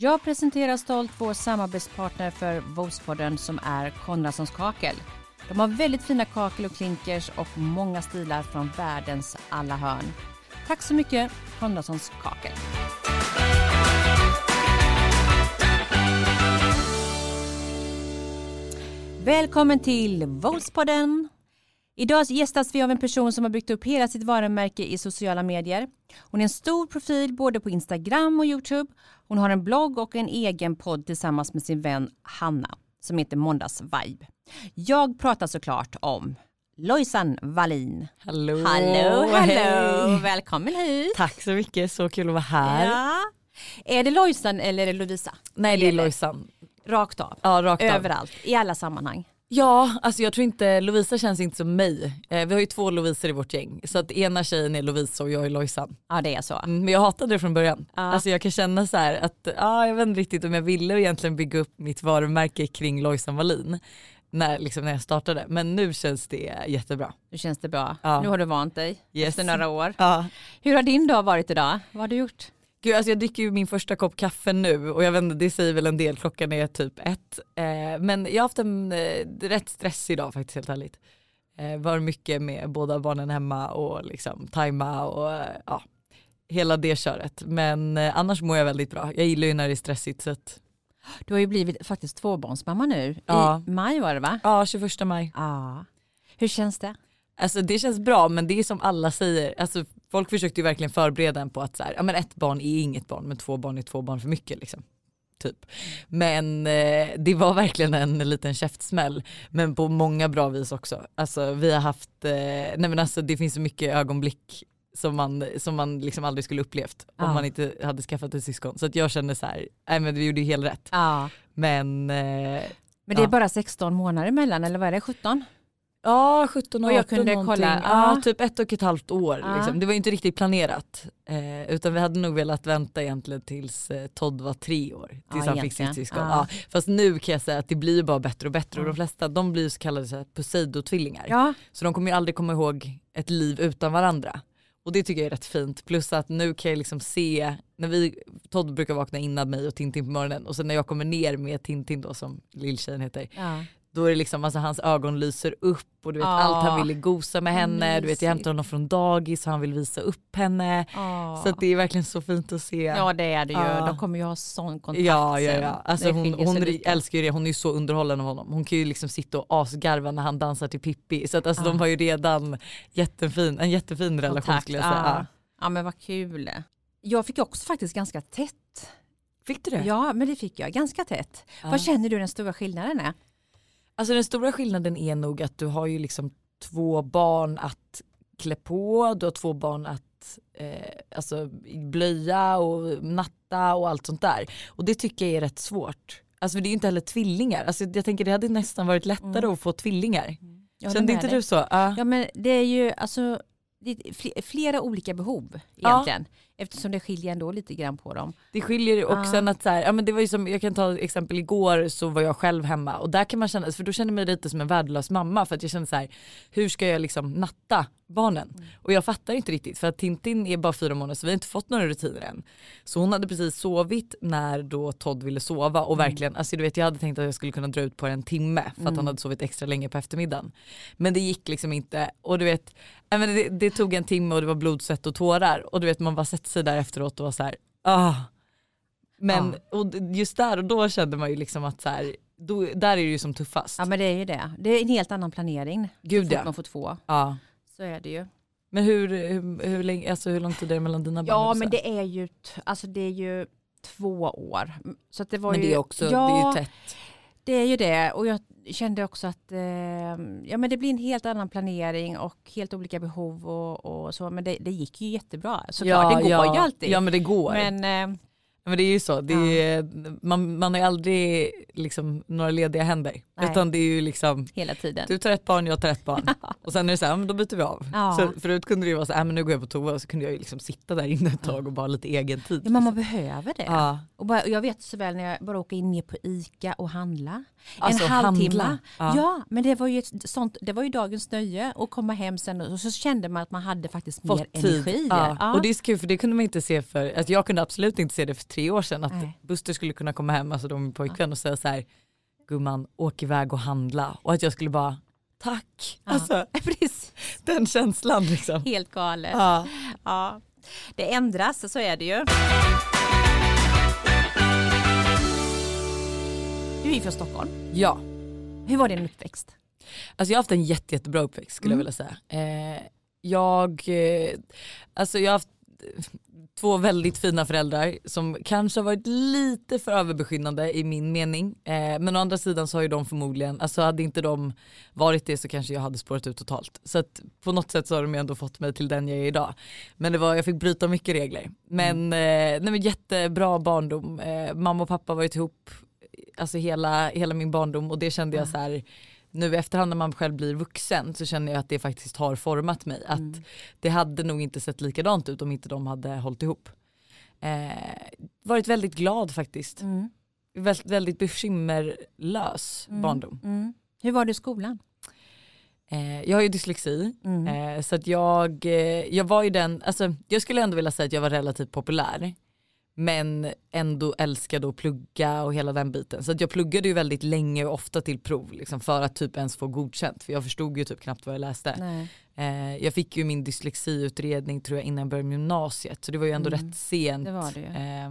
Jag presenterar stolt vår samarbetspartner för Vospodden som är Konradssons kakel. De har väldigt fina kakel och klinkers och många stilar från världens alla hörn. Tack så mycket Konradssons kakel. Välkommen till Vospodden. Idag gästas vi av en person som har byggt upp hela sitt varumärke i sociala medier. Hon är en stor profil både på Instagram och Youtube. Hon har en blogg och en egen podd tillsammans med sin vän Hanna som heter Måndags Vibe. Jag pratar såklart om Lojsan Wallin. Hallå! Hallå, hallå! Hej. Välkommen hit! Tack så mycket, så kul att vara här. Ja. Är det Lojsan eller är det Lovisa? Nej det är? Lojsan. Rakt av. Ja rakt av. Överallt, i alla sammanhang. Ja, alltså jag tror inte, Lovisa känns inte som mig. Eh, vi har ju två Lovisor i vårt gäng. Så att ena tjejen är Lovisa och jag är Lojsan. Ja, det är så. Mm, Men jag hatade det från början. Ja. Alltså jag kan känna så här att, ja jag vet inte riktigt om jag ville egentligen bygga upp mitt varumärke kring Lojsan Wallin. När, liksom när jag startade. Men nu känns det jättebra. Nu känns det bra. Ja. Nu har du vant dig Yes. efter några år. Ja. Hur har din dag varit idag? Vad har du gjort? Gud, alltså jag dricker ju min första kopp kaffe nu och jag vet inte, det säger väl en del, klockan är typ ett. Eh, men jag har haft en eh, rätt stressig dag faktiskt helt ärligt. Eh, var mycket med båda barnen hemma och liksom tajma och ja, hela det köret. Men eh, annars mår jag väldigt bra. Jag gillar ju när det är stressigt så att, Du har ju blivit faktiskt tvåbarnsmamma nu. Ja. I maj var det va? ja 21 maj. Ja. Hur känns det? Alltså det känns bra men det är som alla säger, alltså folk försökte ju verkligen förbereda en på att så här, ja, men ett barn är inget barn men två barn är två barn för mycket liksom. Typ. Men eh, det var verkligen en liten käftsmäll men på många bra vis också. Alltså vi har haft, eh, nej men alltså det finns så mycket ögonblick som man, som man liksom aldrig skulle upplevt Ja. om man inte hade skaffat ett syskon. Så att jag kände så här, nej men vi gjorde ju helt rätt. Ja. Men eh, Men det är Ja. bara 16 månader emellan eller vad är det? 17? Ja 17 och Och jag 18 kunde någonting. kolla, Ja, ja. typ ett och ett halvt år. Ja. Liksom. Det var ju inte riktigt planerat. Eh, utan vi hade nog velat vänta egentligen tills eh, Todd var tre år. Tills Ja, han fick sitt syskon. Ja. Fast nu kan jag säga att det blir bara bättre och bättre. Och de flesta de blir så kallade så här Poseidon-tvillingar. Ja. Så de kommer ju aldrig komma ihåg ett liv utan varandra. Och det tycker jag är rätt fint. Plus att nu kan jag liksom se, när vi, Todd brukar vakna innan mig och Tintin på morgonen och sen när jag kommer ner med Tintin då som lilltjejen heter ja. Då är det liksom alltså hans ögon lyser upp och du vet Ah. allt han ville gosa med henne, du vet jag Mysigt. hämtar honom från dagis och han vill visa upp henne. Ja. Så det är verkligen så fint att se. ja det är det ju. Ja. De kommer ju ha sån kontakt Ja, ja, ja. Alltså hon, hon älskar ju det, hon är ju så underhållen av honom. Hon kan ju liksom sitta och asgarva när han dansar till Pippi. Så att alltså de har ju redan jättefin, en jättefin relation Kontakt, skulle jag säga. Ja. Men vad kul. Jag fick också faktiskt ganska tätt. Fick du det? Ja men det fick jag, ganska tätt. Vad känner du den stora skillnaden är? Alltså den stora skillnaden är nog att du har ju liksom två barn att klä på, du har två barn att eh, alltså, blöja och natta och allt sånt där. Och det tycker jag är rätt svårt. Alltså det är ju inte heller tvillingar. Alltså, jag tänker det hade nästan varit lättare Mm. att få tvillingar. Håller Kände inte dig. du så? Ja. Ja men det är ju alltså är fl- flera olika behov egentligen. Eftersom det skiljer ändå lite grann på dem. Det skiljer och Ja. sen att så här, ja men det var ju som, jag kan ta exempel igår så var jag själv hemma och där kan man känna, för då känner jag mig lite som en värdelös mamma för att jag känner så här, hur ska jag liksom natta barnen? Mm. Och jag fattar inte riktigt för att Tintin är bara fyra månader så vi har inte fått några rutiner än. Så hon hade precis sovit när då Todd ville sova och Mm. verkligen, alltså du vet jag hade tänkt att jag skulle kunna dra ut på en timme för att Mm. han hade sovit extra länge på eftermiddagen. Men det gick liksom inte och du vet, det, det tog en timme och det var blod, svett och tårar och du vet man bara sätter sig där efteråt och var så här, ah. Men och just där och då kände man ju liksom att så här, då, där är det ju som tuffast. Ja men det är ju det. Det är en helt annan planering. Gud så fort ja. man får två. ja. Så är det ju. Men hur, hur, hur, länge, alltså hur lång tid är det mellan dina barn? Ja men det är ju, alltså det är ju två år. Så att det var men ju, det är också, ja, det är ju tätt. det är ju det. Och jag kände också att eh, ja, men det blir en helt annan planering och helt olika behov och, och så. Men det, det gick ju jättebra. Såklart, det går ja, ju alltid. Ja men det går. men eh, Men det är ju så, det är, man, man har aldrig liksom några lediga händer. Nej. Utan det är ju liksom, hela tiden. du tar ett barn, jag tar ett barn. och sen är det så här, men då byter vi av. Ja. Så förut kunde det ju vara så här, "Äh, men nu går jag på toa och så kunde jag ju liksom sitta där inne ett tag och bara ha lite egen tid. Ja, men man behöver det. Ja. Och bara, och jag vet så väl när jag bara åker in ner på ICA och handla. Alltså, en halvtimme. Ja. Ja. men det var, ju ett sånt, det var ju dagens nöje att komma hem sen och så kände man att man hade faktiskt mer Fått tid. energi. Ja. Ja. Och det är så kul för det kunde man inte se för, alltså jag kunde absolut inte se det för tre år sedan att Nej. Buster skulle kunna komma hem, alltså de min pojkvän och säga så här gumman åk iväg och handla och att jag skulle bara tack. Ja. Alltså Precis. den känslan liksom. Helt galet. Ja. Ja. Det ändras, så är det ju. Du är från Stockholm. ja. Hur var din uppväxt? Alltså jag har haft en jätte, jättebra uppväxt skulle Mm. jag vilja säga. Eh, jag, eh, alltså jag har haft två väldigt fina föräldrar som kanske har varit lite för överbeskyddande i min mening. Eh, men å andra sidan så har ju de förmodligen, alltså hade inte de varit det så kanske jag hade spårat ut totalt. Så att på något sätt så har de ju ändå fått mig till den jag är idag. Men det var, jag fick bryta mycket regler. Men, eh, nej, men jättebra barndom. Eh, mamma och pappa har varit ihop alltså hela, hela min barndom och det kände jag Mm. så här nu i efterhand när man själv blir vuxen så känner jag att det faktiskt har format mig. Att Mm. det hade nog inte sett likadant ut om inte de hade hållit ihop. Eh, varit väldigt glad faktiskt. Mm. Väldigt, väldigt bekymmerlös Mm. barndom. Mm. Hur var det i skolan? Eh, jag har ju dyslexi Mm. eh, så att jag, eh, jag var ju den, alltså jag skulle ändå vilja säga att jag var relativt populär. Men ändå älskade att plugga och hela den biten. Så jag pluggade ju väldigt länge och ofta till prov liksom, för att typ ens få godkänt. För jag förstod ju typ knappt vad jag läste. Eh, jag fick ju min dyslexiutredning tror jag innan jag började gymnasiet. Så det var ju ändå Mm. rätt sent. Det det. Eh,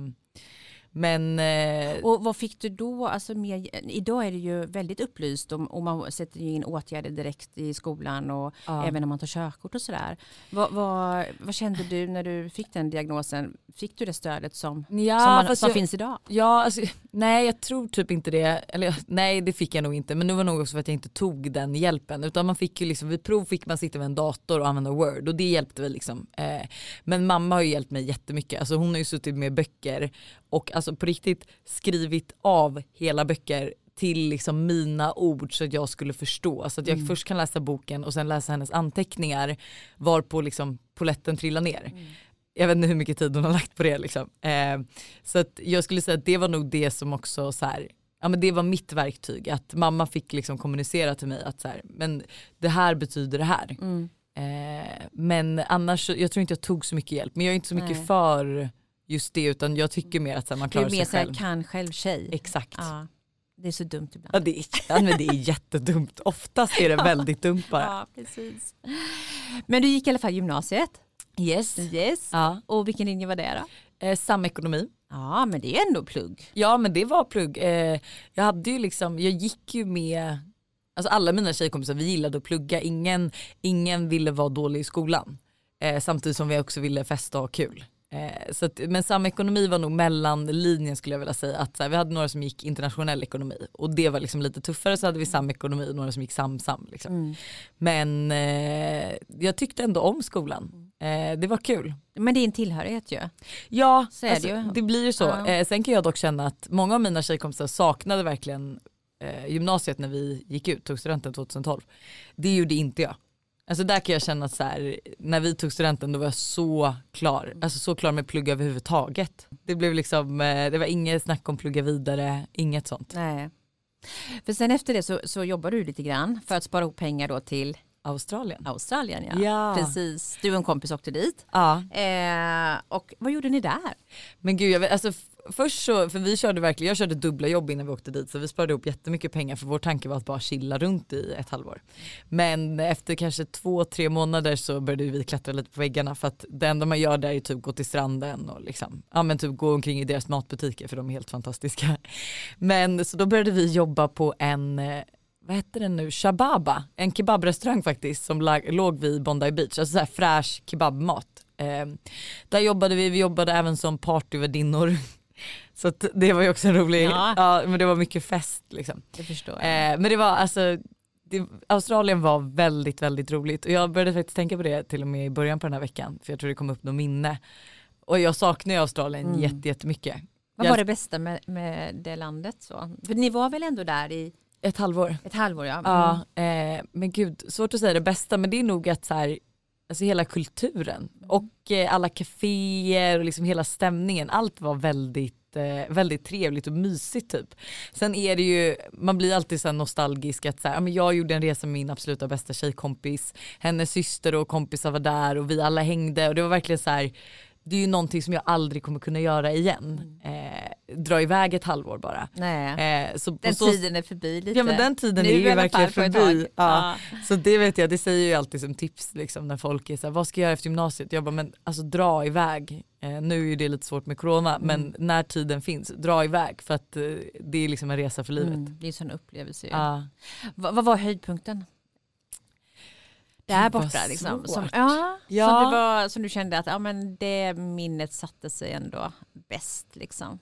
men eh, Och vad fick du då? Alltså mer, idag är det ju väldigt upplyst och, och man sätter ju in åtgärder direkt i skolan och ja. även när man tar körkort och sådär. Vad, vad, vad kände du när du fick den diagnosen? Fick du det stödet som, ja, som, man, som jag, finns idag? Ja, alltså, nej jag tror typ inte det. Eller nej det fick jag nog inte. Men det var nog också för att jag inte tog den hjälpen. Utan man fick ju liksom, vid prov fick man sitta med en dator och använda word och det hjälpte väl liksom. Eh, men mamma har ju hjälpt mig jättemycket. Alltså hon har ju suttit med böcker och alltså på riktigt skrivit av hela böcker till liksom mina ord så att jag skulle förstå. Så att jag Mm. först kan läsa boken och sen läsa hennes anteckningar varpå liksom poletten trillar ner. Jag vet inte hur mycket tid hon har lagt på det liksom. Eh, så att jag skulle säga att det var nog det som också så här, ja men det var mitt verktyg. Att mamma fick liksom kommunicera till mig att så här, men det här betyder det här. Mm. Eh, men annars, jag tror inte jag tog så mycket hjälp. Men jag är inte så mycket Nej. för just det utan jag tycker mer att så här, man Du klarar är sig mer så själv. kan själv tjej. Exakt. Ja, det är så dumt ibland. Ja, det, är, men det är jättedumt. Oftast är det väldigt dumt bara. Ja, precis. Men du gick i alla fall gymnasiet. Yes. Yes. Ja. Och vilken linje var det då? Eh, samekonomi. Ja, men det är ändå plugg. Ja men det var plugg. Eh, jag hade ju liksom, jag gick ju med, alltså alla mina tjejkompisar vi gillade att plugga, ingen, ingen ville vara dålig i skolan. Eh, samtidigt som vi också ville festa och ha kul. Eh, så att, men samekonomi var nog mellanlinjen skulle jag vilja säga. Att, så här, vi hade några som gick internationell ekonomi och det var liksom lite tuffare så hade vi samekonomi och några som gick samsam. Liksom. Mm. Men eh, jag tyckte ändå om skolan. Eh, det var kul. Men det är en tillhörighet ju. Ja, Så är det ju. det blir ju så. Ja. Eh, sen kan jag dock känna att många av mina tjejkompisar saknade verkligen eh, gymnasiet när vi gick ut, tog studenten 2012. Det gjorde inte jag. Alltså där kan jag känna att så här, när vi tog studenten då var jag så klar, alltså så klar med plugga överhuvudtaget. Det blev liksom, eh, det var inget snack om plugga vidare, inget sånt. Nej. För sen efter det så, så jobbar du lite grann för att spara ihop pengar då till Australien. Australien. Ja. Ja. Precis. Du och en kompis åkte dit. Ja. Eh, och vad gjorde ni där? Men gud, jag vet, alltså, först så, för vi körde verkligen, jag körde dubbla jobb innan vi åkte dit så vi sparade ihop jättemycket pengar för vår tanke var att bara chilla runt i ett halvår. Men efter kanske två, tre månader så började vi klättra lite på väggarna för att det enda man gör där är typ gå till stranden och liksom, ja men typ gå omkring i deras matbutiker för de är helt fantastiska. Men så då började vi jobba på en vad hette den nu, Shababa, en kebabrestaurang faktiskt som lag, låg vid Bondi Beach, alltså så här fräsch kebabmat. Eh, där jobbade vi, vi jobbade även som partyvärdinnor. Så det var ju också en rolig, Ja. ja. men det var mycket fest liksom. Det förstår. Eh, men det var alltså, det, Australien var väldigt väldigt roligt och jag började faktiskt tänka på det till och med i början på den här veckan för jag tror det kom upp något minne. Och jag saknar ju Australien Mm. jätte, jättemycket. vad jag- var det bästa med, med det landet? Så? För ni var väl ändå där i Ett halvår. ett halvår? Ja. Mm. Ja, eh, men gud, svårt att säga det bästa men det är nog att så här, alltså hela kulturen och eh, alla kaféer och liksom hela stämningen, allt var väldigt, eh, väldigt trevligt och mysigt typ. Sen är det ju, man blir alltid så nostalgisk att så här, ja, men jag gjorde en resa med min absoluta bästa tjejkompis, hennes syster och kompisar var där och vi alla hängde och det var verkligen så här det är ju någonting som jag aldrig kommer kunna göra igen. Eh, dra iväg ett halvår bara. Eh, så, den så, tiden är förbi lite. Ja men den tiden Nu är ju verkligen förbi. Ja. Ja. Så det vet jag, det säger jag ju alltid som tips liksom, när folk är såhär, vad ska jag göra efter gymnasiet? Jag bara, men alltså dra iväg. Eh, nu är ju det lite svårt med corona Mm. men när tiden finns, dra iväg för att eh, det är liksom en resa för livet. Mm, det är en sån upplevelse ju. Ja. Vad var höjdpunkten? Där borta liksom. Som, ja, Ja. Som, det var, som du kände att ja, men det minnet satte sig ändå bäst liksom.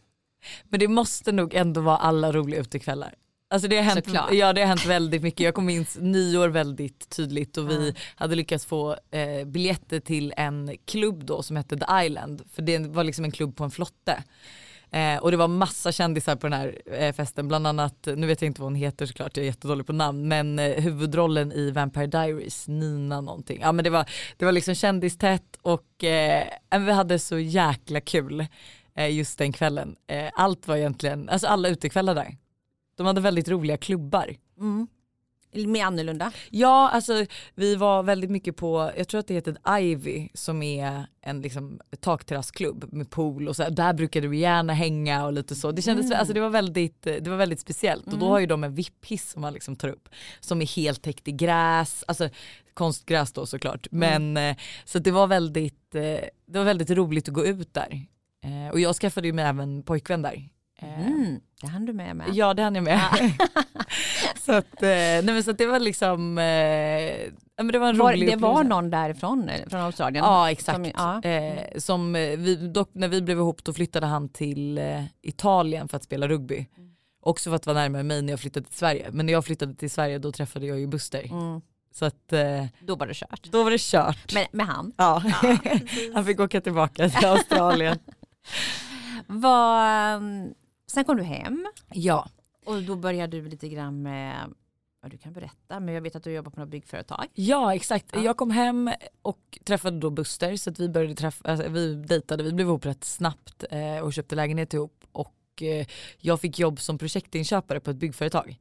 Men det måste nog ändå vara alla roliga utekvällar. Alltså det har, hänt, Såklart. ja, det har hänt väldigt mycket. Jag kommer minns nyår väldigt tydligt och vi Ja. hade lyckats få eh, biljetter till en klubb då som hette The Island. För det var liksom en klubb på en flotte. Eh, och det var massa kändisar på den här eh, festen, bland annat, nu vet jag inte vad hon heter såklart, jag är jättedålig på namn, men eh, huvudrollen i Vampire Diaries, Nina någonting. Ja men det var, det var liksom kändistätt och eh, vi hade så jäkla kul eh, just den kvällen. Eh, allt var egentligen, alltså alla utekvällar där. De hade väldigt roliga klubbar. Mm. Med annorlunda. Ja, alltså vi var väldigt mycket på, jag tror att det heter Ivy som är en liksom, takterrassklubb med pool och så. här. Där brukade vi gärna hänga och lite så. Det kändes, Mm. alltså det var väldigt, det var väldigt speciellt och då Mm. har ju de en VIP-hiss som man liksom tar upp som är helt täckt i gräs, alltså konstgräs då såklart. Mm. Men eh, så det var väldigt, eh, det var väldigt roligt att gå ut där. Eh, och jag skaffade ju mig även pojkvän där. Eh, Mm. Det hann du med med. Ja det hann jag med. så, att, eh, nej, men så det var liksom, eh, ja, men det var en var, rolig det var någon därifrån, eller från Australien? Ja exakt. Som- ja. Eh, som eh, vi, dock, när vi blev ihop då flyttade han till eh, Italien för att spela rugby. Också för att vara närmare mig när jag flyttade till Sverige. Men när jag flyttade till Sverige då träffade jag ju Buster. Mm. Så att eh, Då var det kört. då var det kört. Med, med han. ja. han fick åka tillbaka till Australien. Um, sen kom du hem ja. och då började du lite grann med, du kan berätta, men jag vet att du jobbar på något byggföretag. Ja exakt, Ja. jag kom hem och träffade då Buster så att vi började träffa, alltså, vi dejtade, vi blev ihop rätt snabbt eh, och köpte lägenhet ihop och eh, jag fick jobb som projektinköpare på ett byggföretag.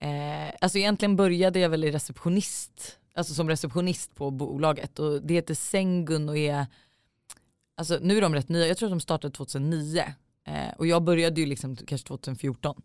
Eh, alltså egentligen började jag väl i receptionist, alltså som receptionist på bolaget och det heter Sengun och är, alltså nu är de rätt nya, jag tror att de startade 2009 eh, och jag började ju liksom kanske 2014.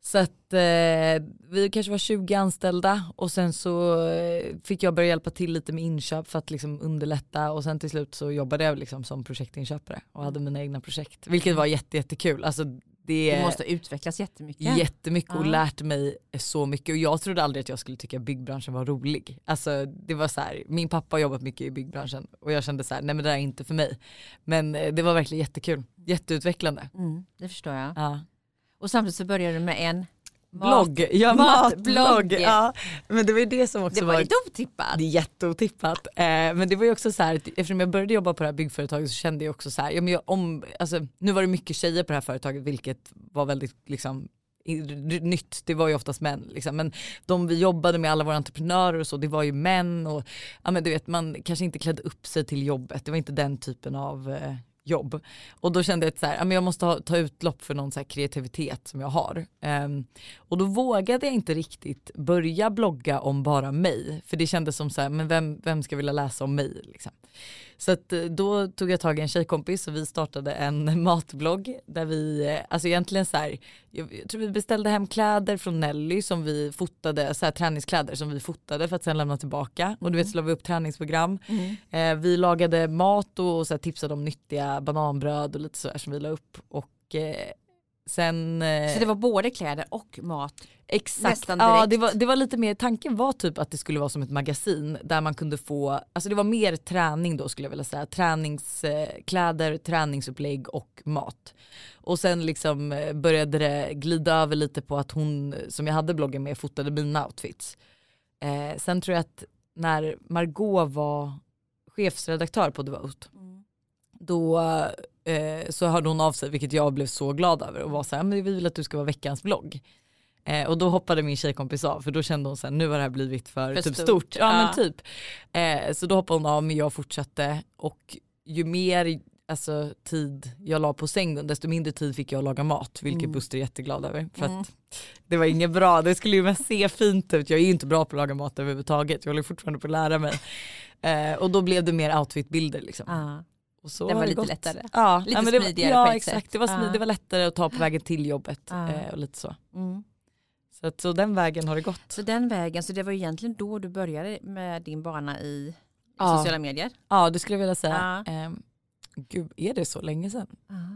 Så att eh, vi kanske var 20 anställda och sen så eh, fick jag börja hjälpa till lite med inköp för att liksom underlätta och sen till slut så jobbade jag liksom som projektinköpare och hade mina egna projekt. Vilket var jätte, jättekul. Alltså det Du måste utvecklas jättemycket. jättemycket och Ja. lärt mig så mycket och jag trodde aldrig att jag skulle tycka byggbranschen var rolig. Alltså det var så här, min pappa har jobbat mycket i byggbranschen och jag kände så här, nej men det där är inte för mig. Men eh, det var verkligen jättekul, jätteutvecklande. Mm, det förstår jag. Ja. Och samtidigt så började du med en Blogg, ja matblogg. matblogg. Ja. Men det var ju det som också Det var var lite otippat. det är jätteotippat. Eh, men det var ju också så här, eftersom jag började jobba på det här byggföretaget så kände jag också så här, ja, men jag, om, alltså, nu var det mycket tjejer på det här företaget vilket var väldigt liksom, nytt, det var ju oftast män. Liksom. Men de vi jobbade med, alla våra entreprenörer och så, det var ju män och ja, men du vet, man kanske inte klädde upp sig till jobbet, det var inte den typen av eh, jobb. Och då kände jag att så här, jag måste ha, ta utlopp för någon så här kreativitet som jag har. Um, och då vågade jag inte riktigt börja blogga om bara mig. För det kändes som så här, men vem, vem ska vilja läsa om mig? Liksom. Så eh, då tog jag tag i en tjejkompis och vi startade en matblogg där vi, eh, alltså egentligen så här, jag, jag tror vi beställde hem kläder från Nelly som vi fotade, så här träningskläder som vi fotade för att sen lämna tillbaka. Och du vet så la vi upp träningsprogram. Mm. Eh, vi lagade mat och, och så här, tipsade om nyttiga bananbröd och lite sådär som vi la upp. Och eh, sen... Eh, Så det var både kläder och mat. Exakt, ja, det, var, det var lite mer, tanken var typ att det skulle vara som ett magasin där man kunde få, alltså det var mer träning då skulle jag vilja säga, träningskläder, träningsupplägg och mat. Och sen liksom eh, började det glida över lite på att hon som jag hade bloggen med fotade mina outfits. Eh, sen tror jag att när Margot var chefsredaktör på Devote då eh, så hörde hon av sig vilket jag blev så glad över och var så här, men vi vill att du ska vara veckans blogg. Eh, och då hoppade min tjejkompis av för då kände hon så här, nu har det här blivit för, För typ stort. stort. Ja, Ja. men typ. Eh, så då hoppade hon av men jag fortsatte och ju mer alltså, tid jag la på sängen desto mindre tid fick jag att laga mat vilket Mm. Buster är jätteglad över. För Mm. det var inget bra, det skulle ju mest se fint ut. Jag är ju inte bra på att laga mat överhuvudtaget, jag håller fortfarande på att lära mig. Eh, och då blev det mer outfitbilder liksom. Ja. Och så Den var lite gått. lättare. Ja, Lite ja, men det, smidigare ja, på ett exakt. sätt. Det var, smid, det var lättare att ta på vägen till jobbet eh, och lite så. Mm. Så, att, så den vägen har det gått. Så den vägen, så det var egentligen då du började med din bana i Ja. sociala medier? Ja det skulle jag vilja säga. Ehm, gud, är det så länge sedan?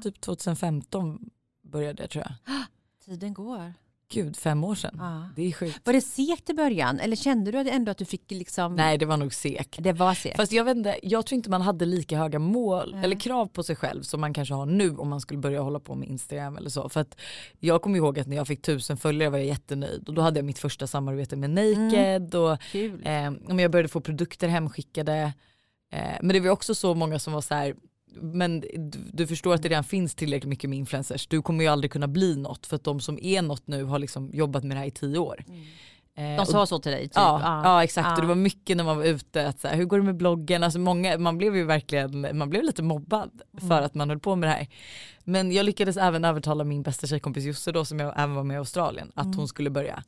Typ 2015 började jag tror jag. Tiden går. Gud, fem år sedan. Ja. Det är sjukt. Var det segt i början eller kände du ändå att du fick liksom? Nej det var nog segt. Det var segt. Fast jag vet inte, jag tror inte man hade lika höga mål Nej. eller krav på sig själv som man kanske har nu om man skulle börja hålla på med Instagram eller så. För att jag kommer ihåg att när jag fick tusen följare var jag jättenöjd och då hade jag mitt första samarbete med Naked och Kul. eh, jag började få produkter hemskickade. Eh, men det var också så många som var så här men du, du förstår att det redan finns tillräckligt mycket med influencers. Du kommer ju aldrig kunna bli något för att de som är något nu har liksom jobbat med det här i tio år. Eh, De sa så till dig? Typ. Ja, ja. exakt Ja. och det var mycket när man var ute, att så här, hur går det med bloggen? Alltså många, man blev ju verkligen man blev lite mobbad Mm. för att man höll på med det här. Men jag lyckades även övertala min bästa tjejkompis Josse då som jag även var med i Australien att Mm. hon skulle börja.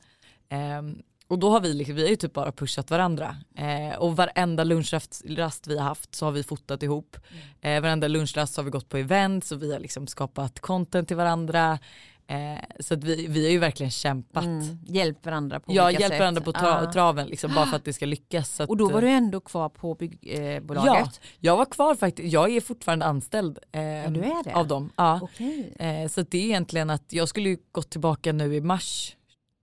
Ehm, och då har vi, liksom, vi har ju typ bara pushat varandra. Eh, och varenda lunchrast rast vi har haft så har vi fotat ihop. Eh, varenda lunchrast har vi gått på events och vi har liksom skapat content till varandra. Eh, så att vi, vi har ju verkligen kämpat. Mm. Hjälp varandra på Ja, sätt. varandra på tra- Ja. traven liksom, bara för att det ska lyckas. Så Och då att, var du eh, ändå kvar på byggbolaget? Eh? Ja, jag var kvar faktiskt. Jag är fortfarande anställd eh, Ja, du är det? av dem. Ja. Okej. Eh, så att det är egentligen att jag skulle ju gått tillbaka nu i mars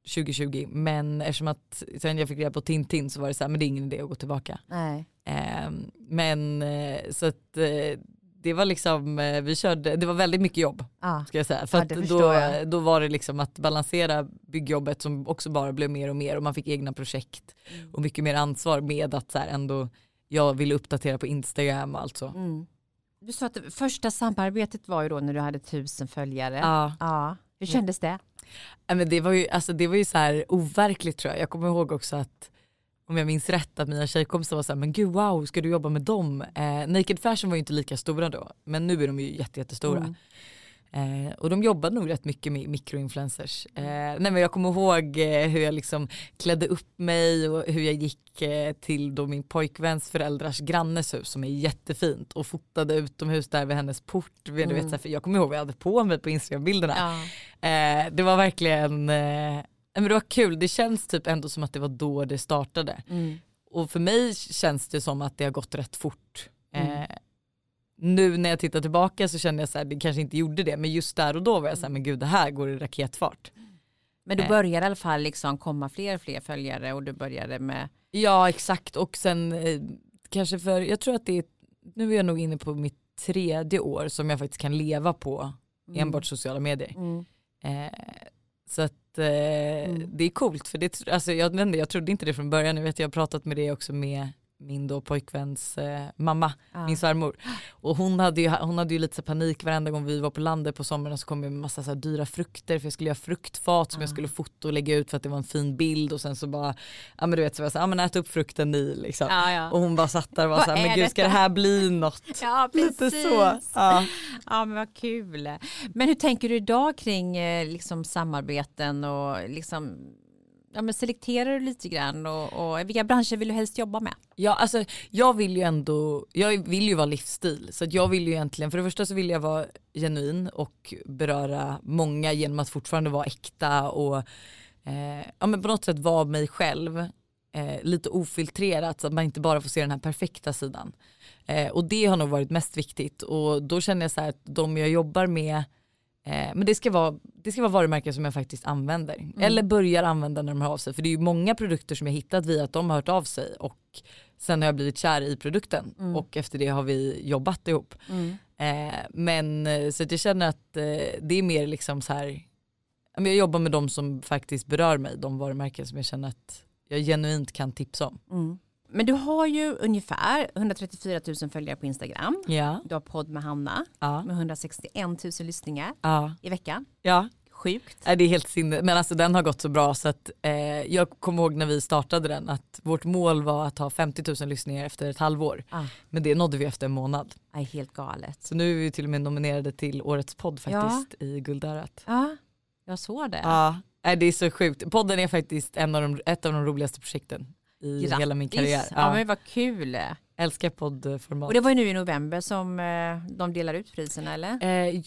2020 men eftersom att sen jag fick reda på Tintin så var det så här, men det är ingen idé att gå tillbaka. Nej. Eh, men så att eh, det var liksom, eh, vi körde, det var väldigt mycket jobb Ja. ska jag säga. För Ja, då, jag. då var det liksom att balansera byggjobbet som också bara blev mer och mer och man fick egna projekt Mm. och mycket mer ansvar med att så här ändå jag ville uppdatera på Instagram och allt så. Mm. Du sa att första samarbetet var ju då när du hade tusen följare. Ja. Ja. Hur kändes det? Men det var ju, alltså, det var ju så här overkligt tror jag. Jag kommer ihåg också att om jag minns rätt att mina tjejkompisar var så här, men gud wow ska du jobba med dem? Eh, Naked Fashion var ju inte lika stora då men nu är de ju jätte, jättestora. Mm. Eh, och de jobbade nog rätt mycket med mikroinfluencers. Eh, nej men jag kommer ihåg eh, hur jag liksom klädde upp mig och hur jag gick eh, till då min pojkväns föräldrars grannes hus som är jättefint och fotade utomhus där vid hennes port. Du vet, Mm. för jag kommer ihåg vad jag hade på mig på Instagram-bilderna. Ja. Eh, det var verkligen, eh, men det var kul. Det känns typ ändå som att det var då det startade. Mm. Och för mig känns det som att det har gått rätt fort. Mm. Nu när jag tittar tillbaka så känner jag så här, det kanske inte gjorde det, men just där och då var jag så här, men gud det här går i raketfart. Men du Eh. började i alla fall liksom komma fler och fler följare och du började med Ja exakt och sen eh, kanske för, jag tror att det är, nu är jag nog inne på mitt tredje år som jag faktiskt kan leva på Mm. enbart sociala medier. Mm. Eh, så att eh, Mm. det är coolt för det, alltså, jag, jag trodde inte det från början, jag vet jag har pratat med det också med min då pojkväns eh, mamma, Ja. min svärmor. Och hon hade, ju, hon hade ju lite panik varenda gång vi var på landet på sommaren så kom jag med massa så dyra frukter för jag skulle göra fruktfat som jag Ja. skulle fota och lägga ut för att det var en fin bild och sen så bara, ja men du vet så var jag så ja men ät upp frukten ni liksom. Ja, ja. Och hon bara satt där och var så men gud ska det detta?" här bli något? ja, Lite så. Ja. Ja men vad kul. Men hur tänker du idag kring eh, liksom, samarbeten och liksom, ja, men selekterar du lite grann och, och vilka branscher vill du helst jobba med? Ja, alltså, jag vill ju ändå, jag vill ju vara livsstil. Så att jag vill ju egentligen, för det första så vill jag vara genuin och beröra många genom att fortfarande vara äkta och eh, ja, men på något sätt vara mig själv. Eh, lite ofiltrerat så att man inte bara får se den här perfekta sidan. Eh, och det har nog varit mest viktigt och då känner jag så här att de jag jobbar med eh, men det ska, vara, det ska vara varumärken som jag faktiskt använder. Eller börjar använda när de hör av sig. För det är ju många produkter som jag hittat via att de har hört av sig och sen har jag blivit kär i produkten Mm. och efter det har vi jobbat ihop. Eh, men eh, så att jag känner att eh, det är mer liksom så här, jag jobbar med de som faktiskt berör mig, de varumärken som jag känner att jag genuint kan tipsa om. Men du har ju ungefär 134 000 följare på Instagram. Ja, Du har podd med Hanna ja, med 161 000 lyssningar ja. i veckan. ja. Sjukt. Det är helt sinne. Men alltså den har gått så bra så att eh, jag kommer ihåg när vi startade den att vårt mål var att ha 50 000 lyssningar efter ett halvår. Ah, Men det nådde vi efter en månad. är helt galet. Så nu är vi till och med nominerade till årets podd faktiskt i Guldörat. Ja, jag såg det. Ja, det är så sjukt. Podden är faktiskt en av de, ett av de roligaste projekten i Grattis. hela min karriär. Ja. men vad kul. älskar poddformat. Och det var ju nu i november som eh, de delar ut priserna eller? Eh,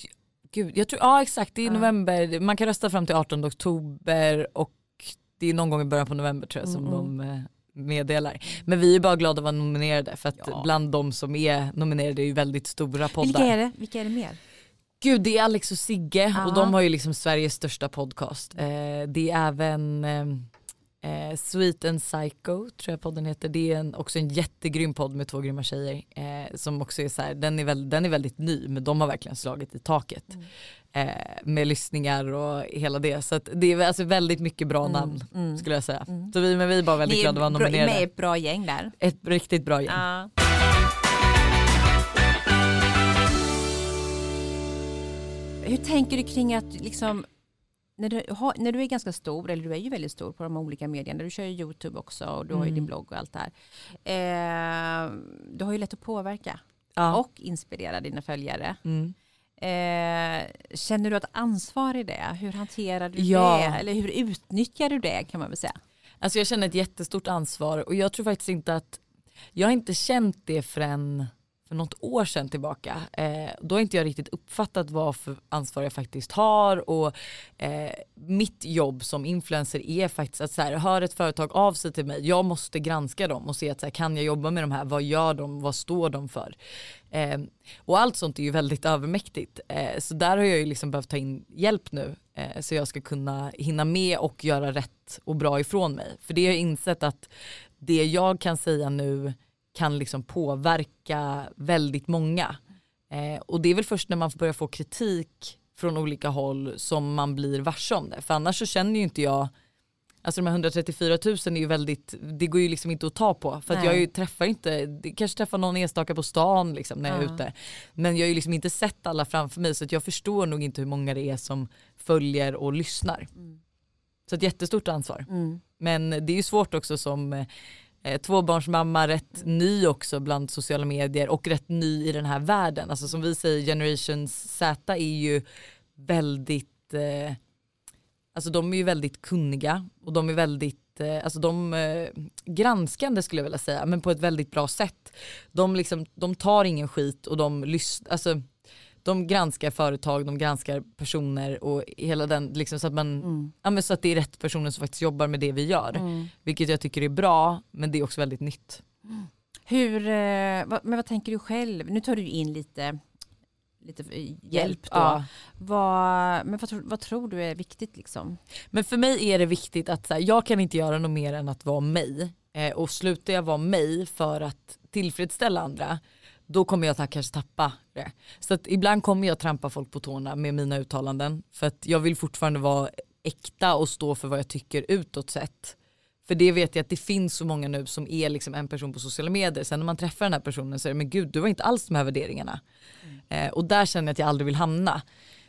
gud, jag tror, ja exakt det är i Ja. november, man kan rösta fram till 18 oktober och det är någon gång i början på november tror jag som Mm, de eh, meddelar. Men vi är bara glada att vara nominerade för att Ja. bland de som är nominerade är ju väldigt stora poddar. Vilka är det? Vilka är det mer? Gud det är Alex och Sigge Ja. och de har ju liksom Sveriges största podcast. Eh, det är även eh, Sweet and Psycho tror jag podden heter. Det är en, också en jättegrym podd med två grymma tjejer. Eh, som också är så här, den, är väl, den är väldigt ny men de har verkligen slagit i taket. Eh, med lyssningar och hela det. Så att det är alltså väldigt mycket bra namn Mm. skulle jag säga. Mm. Så vi, men vi är bara väldigt Ni är glada att vara bra- nominerade. med ett bra gäng där. Ett riktigt bra gäng. Ja. Hur tänker du kring att liksom när du, har, när du är ganska stor, eller du är ju väldigt stor på de olika medierna, du kör ju YouTube också och du har ju Mm. din blogg och allt det här. Eh, du har ju lätt att påverka Ja. och inspirera dina följare. Mm. Eh, känner du ett ansvar i det? Hur hanterar du Ja. det? Eller hur utnyttjar du det kan man väl säga? Alltså jag känner ett jättestort ansvar och jag tror faktiskt inte att, jag har inte känt det förrän för något år sedan tillbaka. Eh, då har inte jag riktigt uppfattat vad för ansvar jag faktiskt har och eh, mitt jobb som influencer är faktiskt att så här, hör ett företag av sig till mig, jag måste granska dem och se att så här, kan jag jobba med de här, vad gör de, vad står de för? Eh, och allt sånt är ju väldigt övermäktigt. Eh, så där har jag ju liksom behövt ta in hjälp nu eh, så jag ska kunna hinna med och göra rätt och bra ifrån mig. För det har jag insett att det jag kan säga nu kan liksom påverka väldigt många. Eh, och det är väl först när man börjar få kritik från olika håll som man blir varse om det. För annars så känner ju inte jag Alltså de här 134 000 är ju väldigt, det går ju liksom inte att ta på. För jag ju träffar inte, kanske träffar någon enstaka på stan liksom när jag är Ja. ute. Men jag har ju liksom inte sett alla framför mig så att jag förstår nog inte hur många det är som följer och lyssnar. Så ett jättestort ansvar. Mm. Men det är ju svårt också som eh, tvåbarnsmamma, rätt ny också bland sociala medier och rätt ny i den här världen. Alltså som vi säger, Generation Z är ju väldigt, eh, alltså de är ju väldigt kunniga och de är väldigt, eh, alltså de eh, granskande skulle jag vilja säga, men på ett väldigt bra sätt. De, liksom, de tar ingen skit och de lyssnar, alltså de granskar företag, de granskar personer och hela den, liksom så att man Mm. Ja, så att det är rätt personer som faktiskt jobbar med det vi gör. Mm. Vilket jag tycker är bra men det är också väldigt nytt. Hur, eh, men vad tänker du själv? Nu tar du in lite, lite hjälp då. Ja. Vad, men vad, tror- vad tror du är viktigt liksom? Men för mig är det viktigt att så här, jag kan inte göra något mer än att vara mig. Eh, och slutar jag vara mig för att tillfredsställa andra då kommer jag kanske tappa det. Så att ibland kommer jag trampa folk på tårna med mina uttalanden för att jag vill fortfarande vara äkta och stå för vad jag tycker utåt sett. För det vet jag att det finns så många nu som är liksom en person på sociala medier. Sen när man träffar den här personen så är det men gud du har inte alls de här värderingarna. Eh, och där känner jag att jag aldrig vill hamna.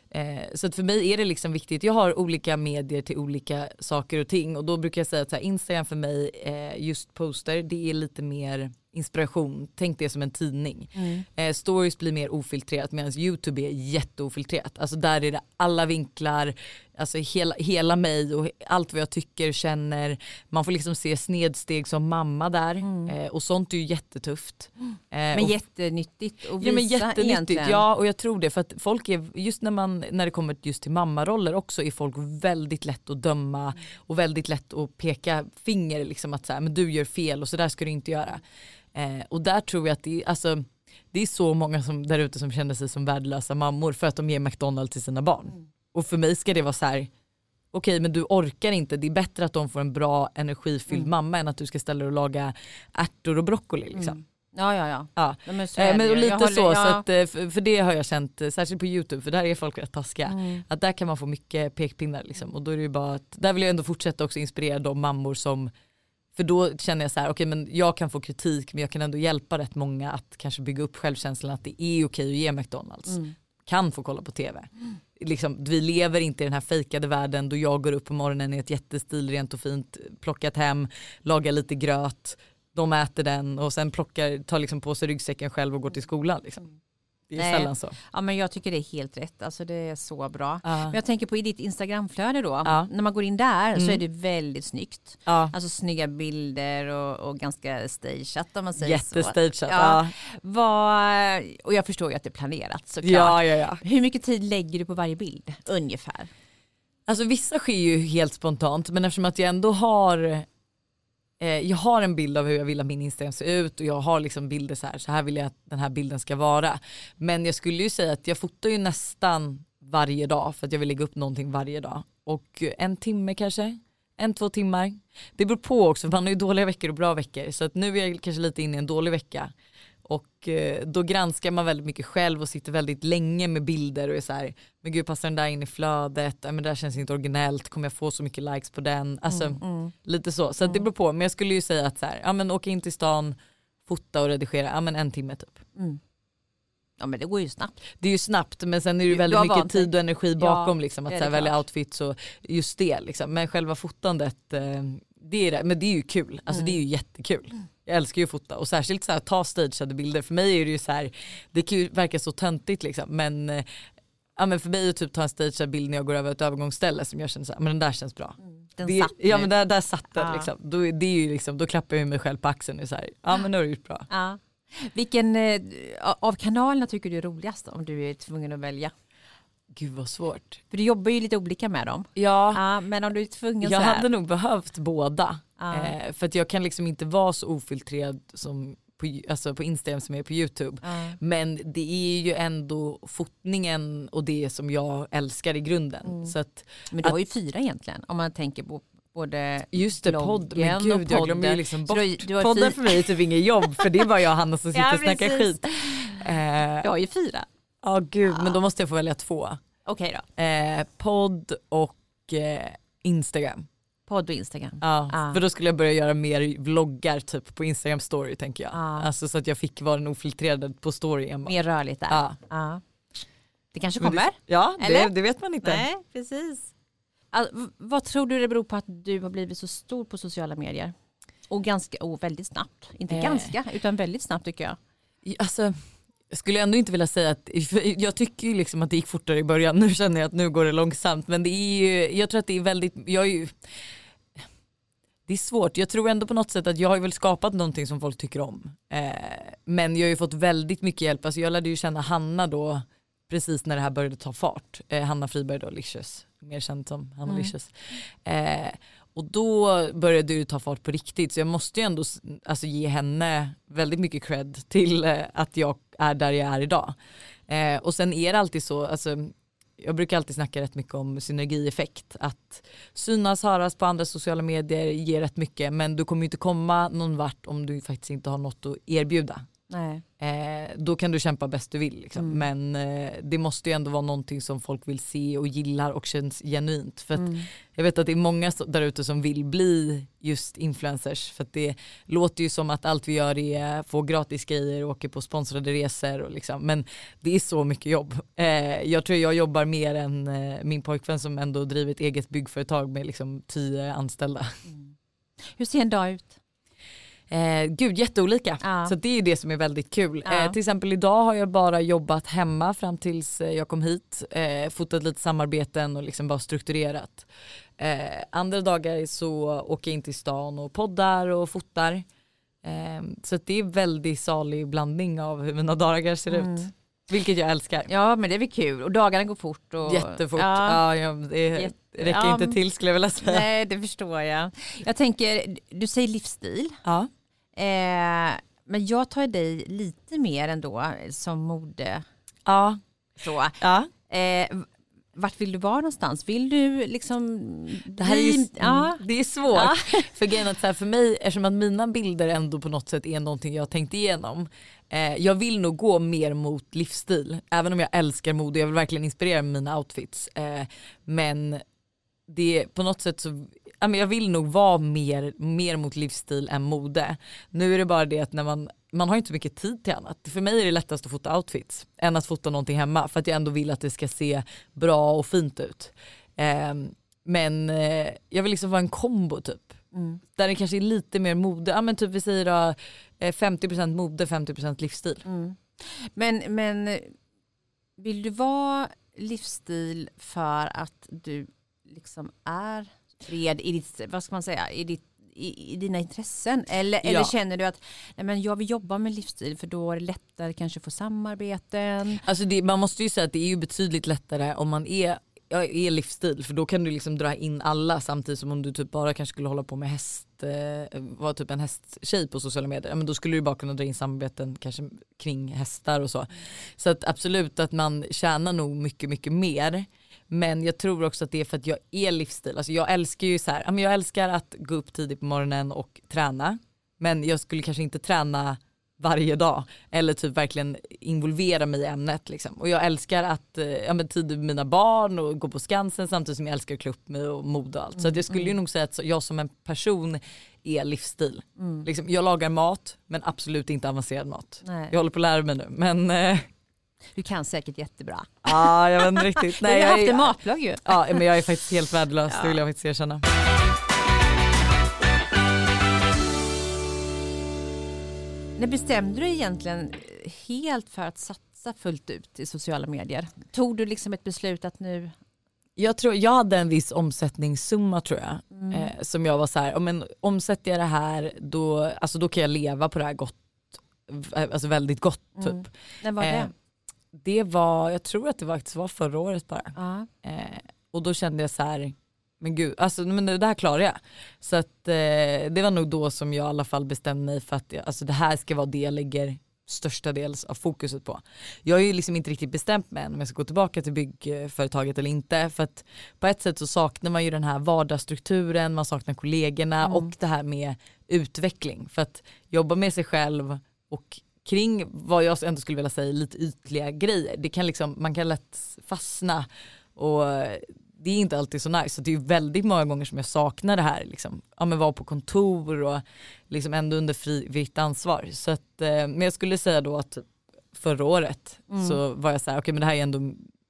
Eh, så att för mig är det liksom viktigt, jag har olika medier till olika saker och ting och då brukar jag säga att så här, Instagram för mig, eh, just poster, det är lite mer inspiration, tänk det som en tidning. Eh, stories blir mer ofiltrerat medan YouTube är jätteofiltrerat. Alltså där är det alla vinklar, alltså hela, hela mig och allt vad jag tycker, känner. Man får liksom se snedsteg som mamma där eh, och sånt är ju jättetufft. Eh, Men och jättenyttigt att visa Ja men jättenyttigt, egentligen. ja och jag tror det för att folk är, just när, man, när det kommer just till mammaroller också är folk väldigt lätt att döma och väldigt lätt att peka finger liksom att så här, men du gör fel och så där ska du inte göra. Eh, och där tror jag att det, är- alltså, det är så många som, där ute som känner sig som värdelösa mammor för att de ger McDonalds till sina barn. Och för mig ska det vara så här okej men du orkar inte, det är bättre att de får en bra energifylld mamma än att du ska ställa dig och laga ärtor och broccoli liksom. Ja, ja, ja. Ja. ja men Eh, men lite håller- så, ja. så att, eh, för, för det har jag känt, eh, särskilt på YouTube, för där är folk rätt taskiga. Mm. Att där kan man få mycket pekpinnar liksom. och då är det ju bara att, där vill jag ändå fortsätta också inspirera de mammor som, för då känner jag så här, okej men jag kan få kritik men jag kan ändå hjälpa rätt många att kanske bygga upp självkänslan att det är okej att ge McDonalds. Mm. Kan få kolla på tv. Liksom, vi lever inte i den här fejkade världen då jag går upp på morgonen i ett jättestilrent och fint plockat hem, lagar lite gröt, de äter den och sen plockar, tar liksom på sig ryggsäcken själv och går till skolan. Liksom. Det är Nej. sällan så. Ja, men jag tycker det är helt rätt. Alltså, det är så bra. Ja. Men jag tänker på i ditt Instagramflöde då. Ja. När man går in där så Mm. är det väldigt snyggt. Ja. Alltså snygga bilder och, och ganska stageat om man säger så. Jättestageat. Ja. Ja. Och jag förstår ju att det är planerat såklart. Ja, ja, ja. Hur mycket tid lägger du på varje bild ungefär? Alltså vissa sker ju helt spontant men eftersom att jag ändå har Eh, jag har en bild av hur jag vill att min Instagram ser ut och jag har liksom bilder så här, så här vill jag att den här bilden ska vara. Men jag skulle ju säga att jag fotar ju nästan varje dag för att jag vill lägga upp någonting varje dag. Och en timme kanske, en två timmar. Det beror på också för man har ju dåliga veckor och bra veckor så att nu är jag kanske lite inne i en dålig vecka. Och eh, då granskar man väldigt mycket själv och sitter väldigt länge med bilder och är så här, men gud passar den där in i flödet, ja, men det där känns inte originellt, kommer jag få så mycket likes på den? Alltså Mm, lite så, så det beror på, men jag skulle ju säga att så här, ja men åka in till stan, fota och redigera, ja men en timme typ. Mm. Ja men det går ju snabbt. Det är ju snabbt men sen är det ju Du väldigt mycket vant dig. tid och energi bakom liksom, det att så här, välja outfits och just det liksom. Men själva fotandet, eh, det är det. men det är ju kul, alltså det är ju jättekul. Jag älskar ju att fota och särskilt så här, ta stageade bilder. För mig är det ju så här, det kan ju verka så töntigt liksom men, eh, ja, men för mig är typ ta en stagead bild när jag går över ett övergångsställe som jag känner så här, men den där känns bra. Den det, satt ja nu. men där, där satt den Ja. liksom. Då, det är ju liksom. Då klappar jag mig själv på axeln och så här, ja men nu har du gjort bra. Ja. Vilken eh, av kanalerna tycker du är roligast om du är tvungen att välja? Gud vad svårt. För du jobbar ju lite olika med dem. Ja, Ja, men om du är tvungen jag så här. hade nog behövt båda. Eh, för att jag kan liksom inte vara så ofiltrerad som på, alltså på Instagram som jag är på YouTube. Ja. Men det är ju ändå fotningen och det som jag älskar i grunden. Mm. Så att, Men du har ju fyra egentligen om man tänker på både just det, podd, men gud jag glömmer ju podden. liksom bort. du har du har Podden för mig är typ inget jobb för det är bara jag och Hanna som sitter Ja, och snackar precis. skit. Eh, Du har ju fyra. Ja gud men då måste jag få välja två. Okej då. Eh, podd och eh, Instagram. Podd och Instagram. Ja, Ah. För då skulle jag börja göra mer vloggar typ på Instagram story tänker jag. Ah. Alltså så att jag fick vara den ofiltrerade på story enbart. Mer rörligt där. Ja. Ja. Det kanske kommer. Det, ja det, det vet man inte. Nej, precis. All, v- vad tror du det beror på att du har blivit så stor på sociala medier? Och ganska, och väldigt snabbt. Inte Eh. ganska, utan väldigt snabbt tycker jag. Alltså, jag skulle ändå inte vilja säga att, jag tycker ju liksom att det gick fortare i början, nu känner jag att nu går det långsamt men det är ju, jag tror att det är väldigt, jag är ju det är svårt, jag tror ändå på något sätt att jag har väl skapat någonting som folk tycker om. Eh, men jag har ju fått väldigt mycket hjälp, alltså jag lärde ju känna Hanna då precis när det här började ta fart. Eh, Hanna Friberg då, Licious, mer känd som Hanna Mm. Eh, och då började det ta fart på riktigt så jag måste ju ändå alltså, ge henne väldigt mycket cred till eh, att jag är där jag är idag. Eh, och sen är det alltid så, alltså, jag brukar alltid snacka rätt mycket om synergieffekt. Att synas, höras på andra sociala medier ger rätt mycket men du kommer ju inte komma någon vart om du faktiskt inte har något att erbjuda. Nej. Eh, då kan du kämpa bäst du vill. Liksom. Mm. Men eh, det måste ju ändå vara någonting som folk vill se och gillar och känns genuint. För att Mm. jag vet att det är många där ute som vill bli just influencers. För att det låter ju som att allt vi gör är få gratis grejer och åker på sponsrade resor. Och liksom. Men det är så mycket jobb. Eh, jag tror jag jobbar mer än eh, min pojkvän som ändå driver ett eget byggföretag med liksom tio anställda. Hur ser en dag ut? Eh, gud jätteolika. Ja. Så det är det som är väldigt kul. Ja. Eh, till exempel idag har jag bara jobbat hemma fram tills eh, jag kom hit. Eh, fotat lite samarbeten och liksom bara strukturerat. Eh, andra dagar så åker jag in till stan och poddar och fotar. Eh, så det är väldigt salig blandning av hur mina dagar ser Mm. ut. Vilket jag älskar. Ja men det är väl kul och dagarna går fort. Och, Jättefort. Ja. Ja. Det Jätte- räcker inte till skulle jag vilja säga. Nej det förstår jag. Jag tänker, du säger livsstil. Ja. Eh, men jag tar dig lite mer ändå som mode. Ja. Så. ja. Eh, vart vill du vara någonstans? Vill du liksom... Det här är, ju, ja. det är svårt. Ja. För grejen är att så här, för mig, eftersom att mina bilder ändå på något sätt är någonting jag har tänkt igenom. Eh, jag vill nog gå mer mot livsstil. Även om jag älskar mode, jag vill verkligen inspirera med mina outfits. Eh, men det på något sätt så, men jag vill nog vara mer, mer mot livsstil än mode. Nu är det bara det att när man, man har inte så mycket tid till annat. För mig är det lättast att fota outfits än att fota någonting hemma för att jag ändå vill att det ska se bra och fint ut. Eh, men eh, jag vill liksom vara en kombo typ. Mm. Där det kanske är lite mer mode, ja men typ vi säger då eh, 50% mode, 50% livsstil. Mm. Men, men vill du vara livsstil för att du liksom är bred i ditt, vad ska man säga, i ditt i, i dina intressen? Eller, Ja. eller känner du att nej men jag vill jobba med livsstil för då är det lättare kanske att få samarbeten? Alltså det, man måste ju säga att det är ju betydligt lättare om man är är livsstil för då kan du liksom dra in alla samtidigt som om du typ bara kanske skulle hålla på med häst, eh, vara typ en hästtjej på sociala medier. Ja, men då skulle du bara kunna dra in samarbeten kanske kring hästar och så. Så att absolut att man tjänar nog mycket mycket mer. Men jag tror också att det är för att jag är livsstil. Alltså jag älskar ju så här, jag älskar att gå upp tidigt på morgonen och träna. Men jag skulle kanske inte träna varje dag eller typ verkligen involvera mig i ämnet. Liksom. Och jag älskar att eh, ja, men tid med mina barn och gå på Skansen samtidigt som jag älskar att klä upp mig och mode och allt. Så jag skulle ju nog säga att jag som en person är livsstil. Liksom, jag lagar mat men absolut inte avancerad mat. Nej. Jag håller på att lära mig nu men eh, Du kan säkert jättebra. ah, jag vet inte riktigt. Nej, jag har haft en matblogg ju. Ja men jag är faktiskt helt värdelös, det vill jag faktiskt erkänna. När bestämde du egentligen helt för att satsa fullt ut i sociala medier? Tog du liksom ett beslut att nu... Jag, tror, jag hade en viss omsättningssumma tror jag. Mm. Eh, som jag var så här, om en, omsätter jag det här då, alltså då kan jag leva på det här gott, alltså väldigt gott typ. Mm. När var det? Eh, det var, jag tror att det faktiskt var förra året bara. ja. Eh, och då kände jag så här, men gud, alltså, men det här klarar jag. Så att, eh, det var nog då som jag i alla fall bestämde mig för att alltså, det här ska vara det jag lägger största dels av fokuset på. Jag har ju liksom inte riktigt bestämt mig än om jag ska gå tillbaka till byggföretaget eller inte. För att på ett sätt så saknar man ju den här vardagsstrukturen, man saknar kollegorna Mm. och det här med utveckling. För att jobba med sig själv och kring vad jag ändå skulle vilja säga lite ytliga grejer. Det kan liksom, man kan lätt fastna och det är inte alltid så nice. Så det är väldigt många gånger som jag saknar det här. Liksom. Ja, men vara på kontor och liksom ändå under fritt ansvar. Så att, eh, men jag skulle säga då att förra året Mm. så var jag så här, okej men det här är ändå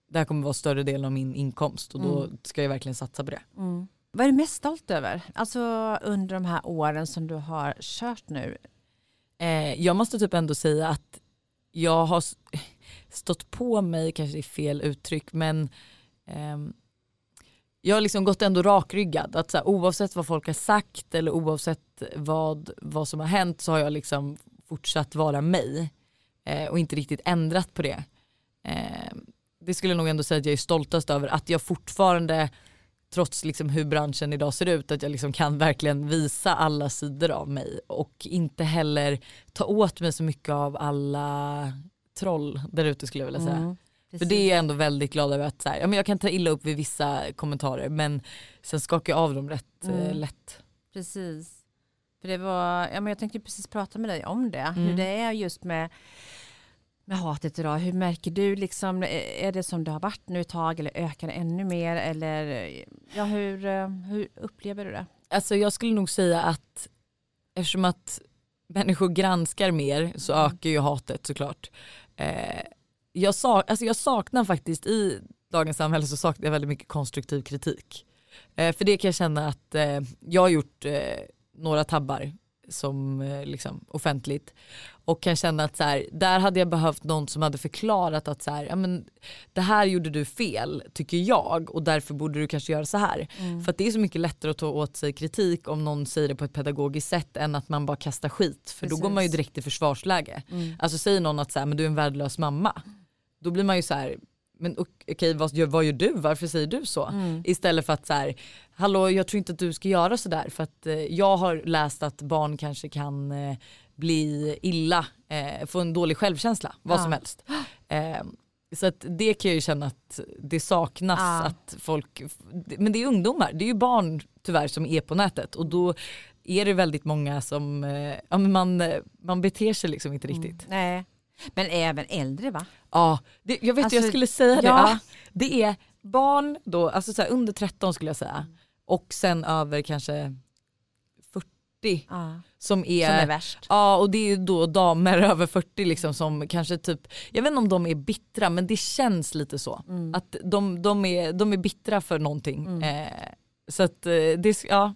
det här kommer vara större delen av min inkomst och då Mm. ska jag verkligen satsa på det. Mm. Vad är du mest stolt över? Alltså under de här åren som du har kört nu. Eh, jag måste typ ändå säga att jag har stått på mig, kanske det är fel uttryck, men eh, jag har liksom gått ändå rakryggad. Att så här, oavsett vad folk har sagt eller oavsett vad, vad som har hänt så har jag liksom fortsatt vara mig eh, och inte riktigt ändrat på det. Eh, det skulle jag nog ändå säga att jag är stoltast över, att jag fortfarande trots liksom hur branschen idag ser ut, att jag liksom kan verkligen visa alla sidor av mig och inte heller ta åt mig så mycket av alla troll där ute skulle jag vilja säga. Mm. För det är jag ändå väldigt glad över att så här, ja, men jag kan ta illa upp vid vissa kommentarer men sen skakar jag av dem rätt eh, Mm. lätt. Precis. För det var, ja, men jag tänkte precis prata med dig om det. Hur Mm. det är just med, med hatet idag. Hur märker du liksom, är det som det har varit nu ett tag eller ökar det ännu mer? Eller ja, hur, eh, hur upplever du det? Alltså jag skulle nog säga att eftersom att människor granskar mer så Mm. ökar ju hatet såklart. Eh, jag, sak, alltså jag saknar faktiskt i dagens samhälle så saknar jag väldigt mycket konstruktiv kritik. Eh, för det kan jag känna att eh, jag har gjort eh, några tabbar som eh, liksom offentligt och kan känna att så här, där hade jag behövt någon som hade förklarat att så här, ja, men, det här gjorde du fel tycker jag och därför borde du kanske göra så här. För att det är så mycket lättare att ta åt sig kritik om någon säger det på ett pedagogiskt sätt än att man bara kastar skit. För då går man ju Precis. direkt i försvarsläge. Mm. Alltså säger någon att så här, men du är en värdelös mamma. Då blir man ju så här, men ok- okej vad, gör- vad gör du? Varför säger du så? Mm. Istället för att så här, hallå jag tror inte att du ska göra sådär för att eh, jag har läst att barn kanske kan eh, bli illa, eh, få en dålig självkänsla, vad Ja. som helst. Eh, så att det kan jag ju känna att det saknas Ja. att folk, men det är ungdomar, det är ju barn tyvärr som är på nätet och då är det väldigt många som, eh, ja man, eh, man beter sig liksom inte riktigt. Nej. Men även äldre va? Ja, det, jag vet Alltså, jag skulle säga det. ja. Det är barn då, alltså så under 13 skulle jag säga och sen över kanske 40 Ja. som är, Som är värst. Ja och det är då damer över 40 liksom som kanske typ, jag vet inte om de är bittra men det känns lite så. Mm. Att de, de, är, de är bittra för någonting. Eh, så att eh, det, ja,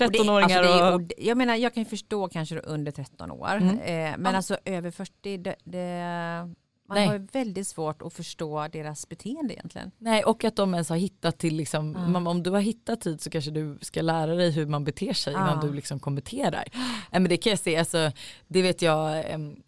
Och det- 13-åringar alltså det är- Jag menar jag kan ju förstå kanske under 13 år. Mm. Eh, men Ja. alltså över 40 det, det, Man Nej. har väldigt svårt att förstå deras beteende egentligen. Nej och att de ens har hittat till liksom, Ja. man, om du har hittat tid så kanske du ska lära dig hur man beter sig innan Ja. du liksom kommenterar. Nej, men det kan jag se, alltså, det vet jag,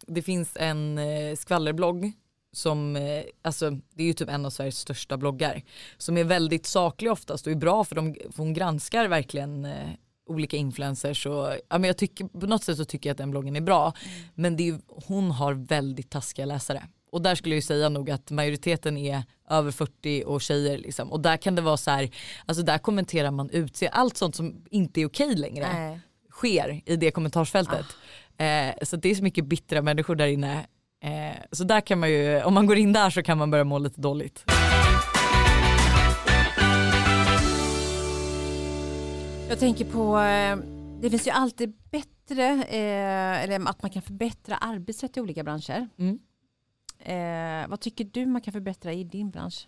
det finns en eh, skvallerblogg som, eh, alltså det är ju typ en av Sveriges största bloggar, som är väldigt saklig oftast och är bra för, de, för hon granskar verkligen eh, olika influencers och ja, men jag tycker, på något sätt så tycker jag att den bloggen är bra men det är, hon har väldigt taskiga läsare. Och där skulle jag ju säga nog att majoriteten är över 40 och tjejer liksom. Och där kan det vara så här, alltså där kommenterar man utse, allt sånt som inte är okej längre Nej. sker i det kommentarsfältet. Eh, så det är så mycket bittra människor där inne. Eh, så där kan man ju, om man går in där så kan man börja må lite dåligt. Jag tänker på, eh, det finns ju alltid bättre, eh, eller att man kan förbättra arbetsrätt i olika branscher. Mm. Eh, vad tycker du man kan förbättra i din bransch?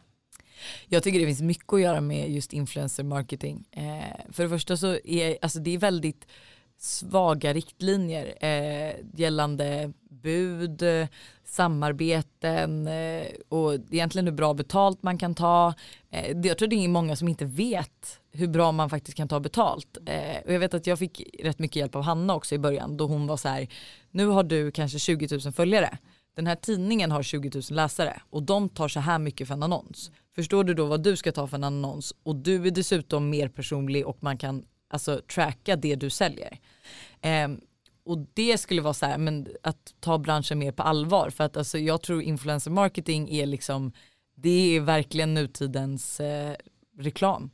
Jag tycker det finns mycket att göra med just influencer marketing. Eh, för det första så är alltså det är väldigt svaga riktlinjer gällande bud, samarbeten och egentligen hur bra betalt man kan ta. Jag tror det är många som inte vet hur bra man faktiskt kan ta betalt. Eh, och jag vet att jag fick rätt mycket hjälp av Hanna också i början då hon var så här, nu har du kanske 20 000 följare. Den här tidningen har 20 000 läsare och de tar så här mycket för en annons. Förstår du då vad du ska ta för en annons och du är dessutom mer personlig och man kan alltså tracka det du säljer. Eh, och det skulle vara så här, men att ta branschen mer på allvar för att alltså, jag tror influencer marketing är liksom, det är verkligen nutidens eh, reklam.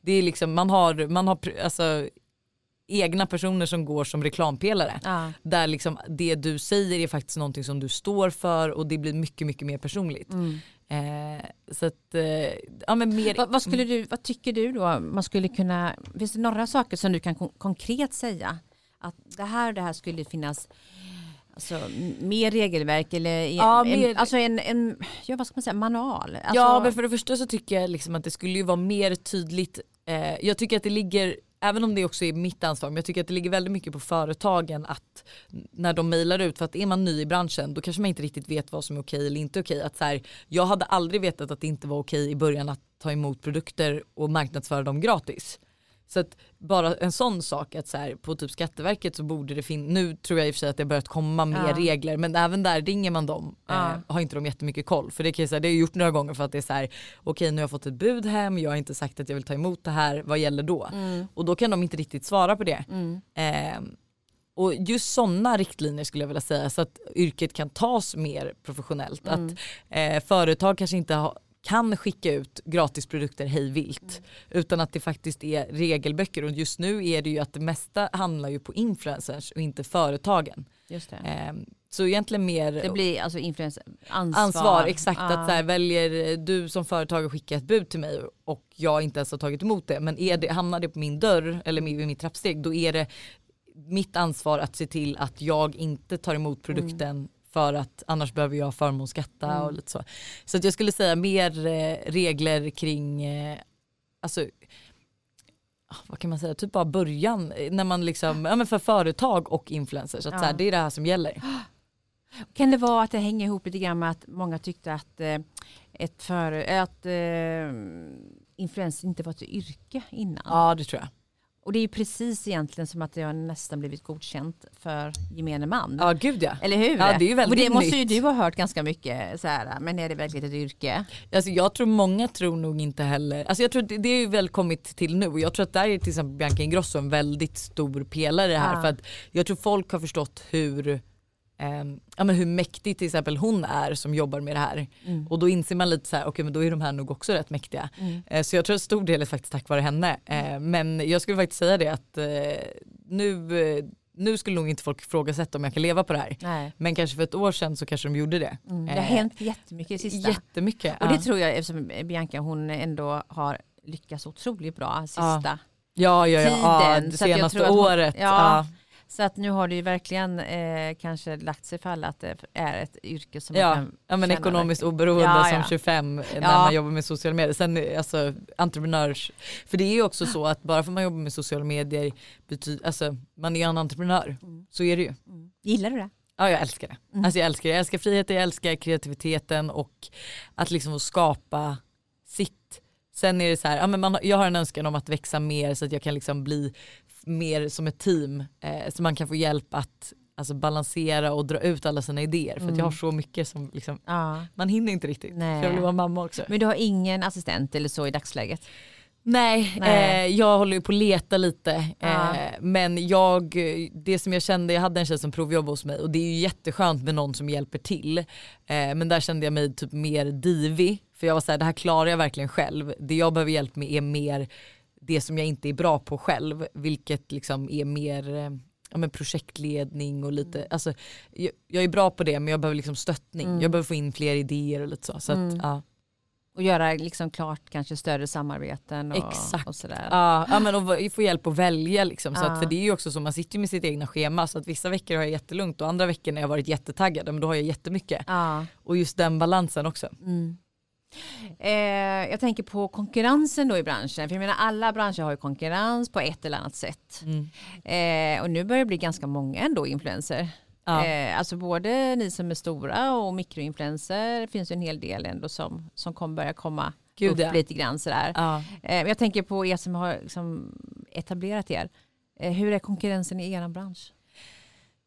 Det är liksom, man har, man har alltså, egna personer som går som reklampelare. Ja. Där liksom det du säger är faktiskt någonting som du står för och det blir mycket, mycket mer personligt. Eh, så att, eh, ja men mer... Vad, vad, skulle du, vad tycker du då man skulle kunna, finns det några saker som du kan kon- konkret säga? Att det här och det här skulle finnas alltså, mer regelverk eller Ja, en, mer- alltså en, en ja, vad ska man säga, manual? Alltså, Ja men för det första så tycker jag liksom att det skulle ju vara mer tydligt. Eh, jag tycker att det ligger, även om det också är mitt ansvar, men jag tycker att det ligger väldigt mycket på företagen att när de mejlar ut, för att är man ny i branschen då kanske man inte riktigt vet vad som är okej eller inte okej. Att så här, jag hade aldrig vetat att det inte var okej i början att ta emot produkter och marknadsföra dem gratis. Så att bara en sån sak att så här, på typ Skatteverket så borde det finnas, nu tror jag i och för sig att det har börjat komma mer Ja. regler men även där ringer man dem Ja. eh, har inte de jättemycket koll. För det, kan jag säga, det har jag gjort några gånger för att det är så här, okej nu har jag fått ett bud hem, jag har inte sagt att jag vill ta emot det här, vad gäller då? Och då kan de inte riktigt svara på det. Eh, och just sådana riktlinjer skulle jag vilja säga så att yrket kan tas mer professionellt. Att eh, företag kanske inte ha, kan skicka ut gratisprodukter hej vilt utan att det faktiskt är regelböcker och just nu är det ju att det mesta handlar ju på influencers och inte företagen. Just det. Eh, så egentligen mer det blir alltså influencer, ansvar. ansvar, exakt Ja. att så här, väljer du som företag att skicka ett bud till mig och jag inte ens har tagit emot det men är det, hamnar det på min dörr eller vid mitt trappsteg då är det mitt ansvar att se till att jag inte tar emot produkten för att annars behöver jag förmånsskatta och lite så. Så att jag skulle säga mer eh, regler kring eh, alltså ah, vad kan man säga, typ bara början eh, när man liksom, ja men för företag och influencers, att Ja. så här, det är det här som gäller. Kan det vara att det hänger ihop lite grann med att många tyckte att, eh, ett för, att eh, influencer inte var ett yrke innan? Ja det tror jag. Och det är ju precis egentligen som att det har nästan blivit godkänt för gemene man. Ja gud ja. Eller hur? Ja, det är ju väldigt och det måste ju nytt. du ha hört ganska mycket så här, men är det verkligen ett yrke? Alltså jag tror många tror nog inte heller, alltså jag tror det, det är ju väl kommit till nu och jag tror att där är till exempel Bianca Ingrosso en väldigt stor pelare här Ja. för att jag tror folk har förstått hur ehm, ja, men hur mäktig till exempel hon är som jobbar med det här. Mm. Och då inser man lite så här, okej men då är de här nog också rätt mäktiga. Eh, så jag tror att stor del är faktiskt tack vare henne. Eh, men jag skulle faktiskt säga det att eh, nu, eh, nu skulle nog inte folk ifrågasätta om jag kan leva på det här. Nej. Men kanske för ett år sedan så kanske de gjorde det. Mm. Det har Eh, hänt jättemycket i sista. Jättemycket. Och det ja. tror jag eftersom Bianca hon ändå har lyckats otroligt bra sista. Ja, ja, ja. ja tiden, det att jag senaste att hon- året. ja. Så att nu har det ju verkligen eh, kanske lagt sig för alla att det är ett yrke som man Ja. kan ja, men ekonomiskt verkligen. oberoende Ja, som ja. 25 när man jobbar med sociala medier. Sen alltså entreprenörs, för det är ju också så att bara för man jobbar med sociala medier, betyder, alltså man är ju en entreprenör. Mm. Så är det ju. Mm. Gillar du det? Ja jag älskar det. Mm. Alltså jag älskar det. Jag älskar friheten, jag älskar kreativiteten och att liksom få skapa sitt. Sen är det så här, ja, men man, jag har en önskan om att växa mer så att jag kan liksom bli mer som ett team. Eh, så man kan få hjälp att alltså, balansera och dra ut alla sina idéer. För att jag har så mycket som liksom, Ja. man hinner inte riktigt. Nej. För jag vill vara mamma också. Men du har ingen assistent eller så i dagsläget? Nej, Nej. Eh, jag håller ju på att leta lite. Ja. Eh, men jag, det som jag kände, jag hade en tjej som provjobbade hos mig och det är ju jätteskönt med någon som hjälper till. Eh, men där kände jag mig typ mer divig. För jag var såhär, det här klarar jag verkligen själv. Det jag behöver hjälp med är mer det som jag inte är bra på själv. Vilket liksom är mer eh, ja, men projektledning och lite, alltså, jag, jag är bra på det men jag behöver liksom stöttning. Mm. Jag behöver få in fler idéer och lite så. så Mm. att, ja. Och göra liksom klart kanske större samarbeten och, Exakt. och sådär. Ja, ja men och få hjälp att välja liksom. Så Ja. att, för det är ju också så, man sitter ju med sitt egna schema så att vissa veckor har jag jättelugnt och andra veckor när jag varit jättetaggad, men då har jag jättemycket. Ja. Och just den balansen också. Mm. Eh, jag tänker på konkurrensen då i branschen. För jag menar alla branscher har ju konkurrens på ett eller annat sätt. Mm. Eh, och nu börjar det bli ganska många ändå influenser. Ja. Eh, alltså både ni som är stora och mikroinfluenser. Det finns ju en hel del ändå som, som kommer börja komma Gud, upp ja. lite grann sådär. Ja. Eh, jag tänker på er som har liksom etablerat er. Eh, hur är konkurrensen i er bransch?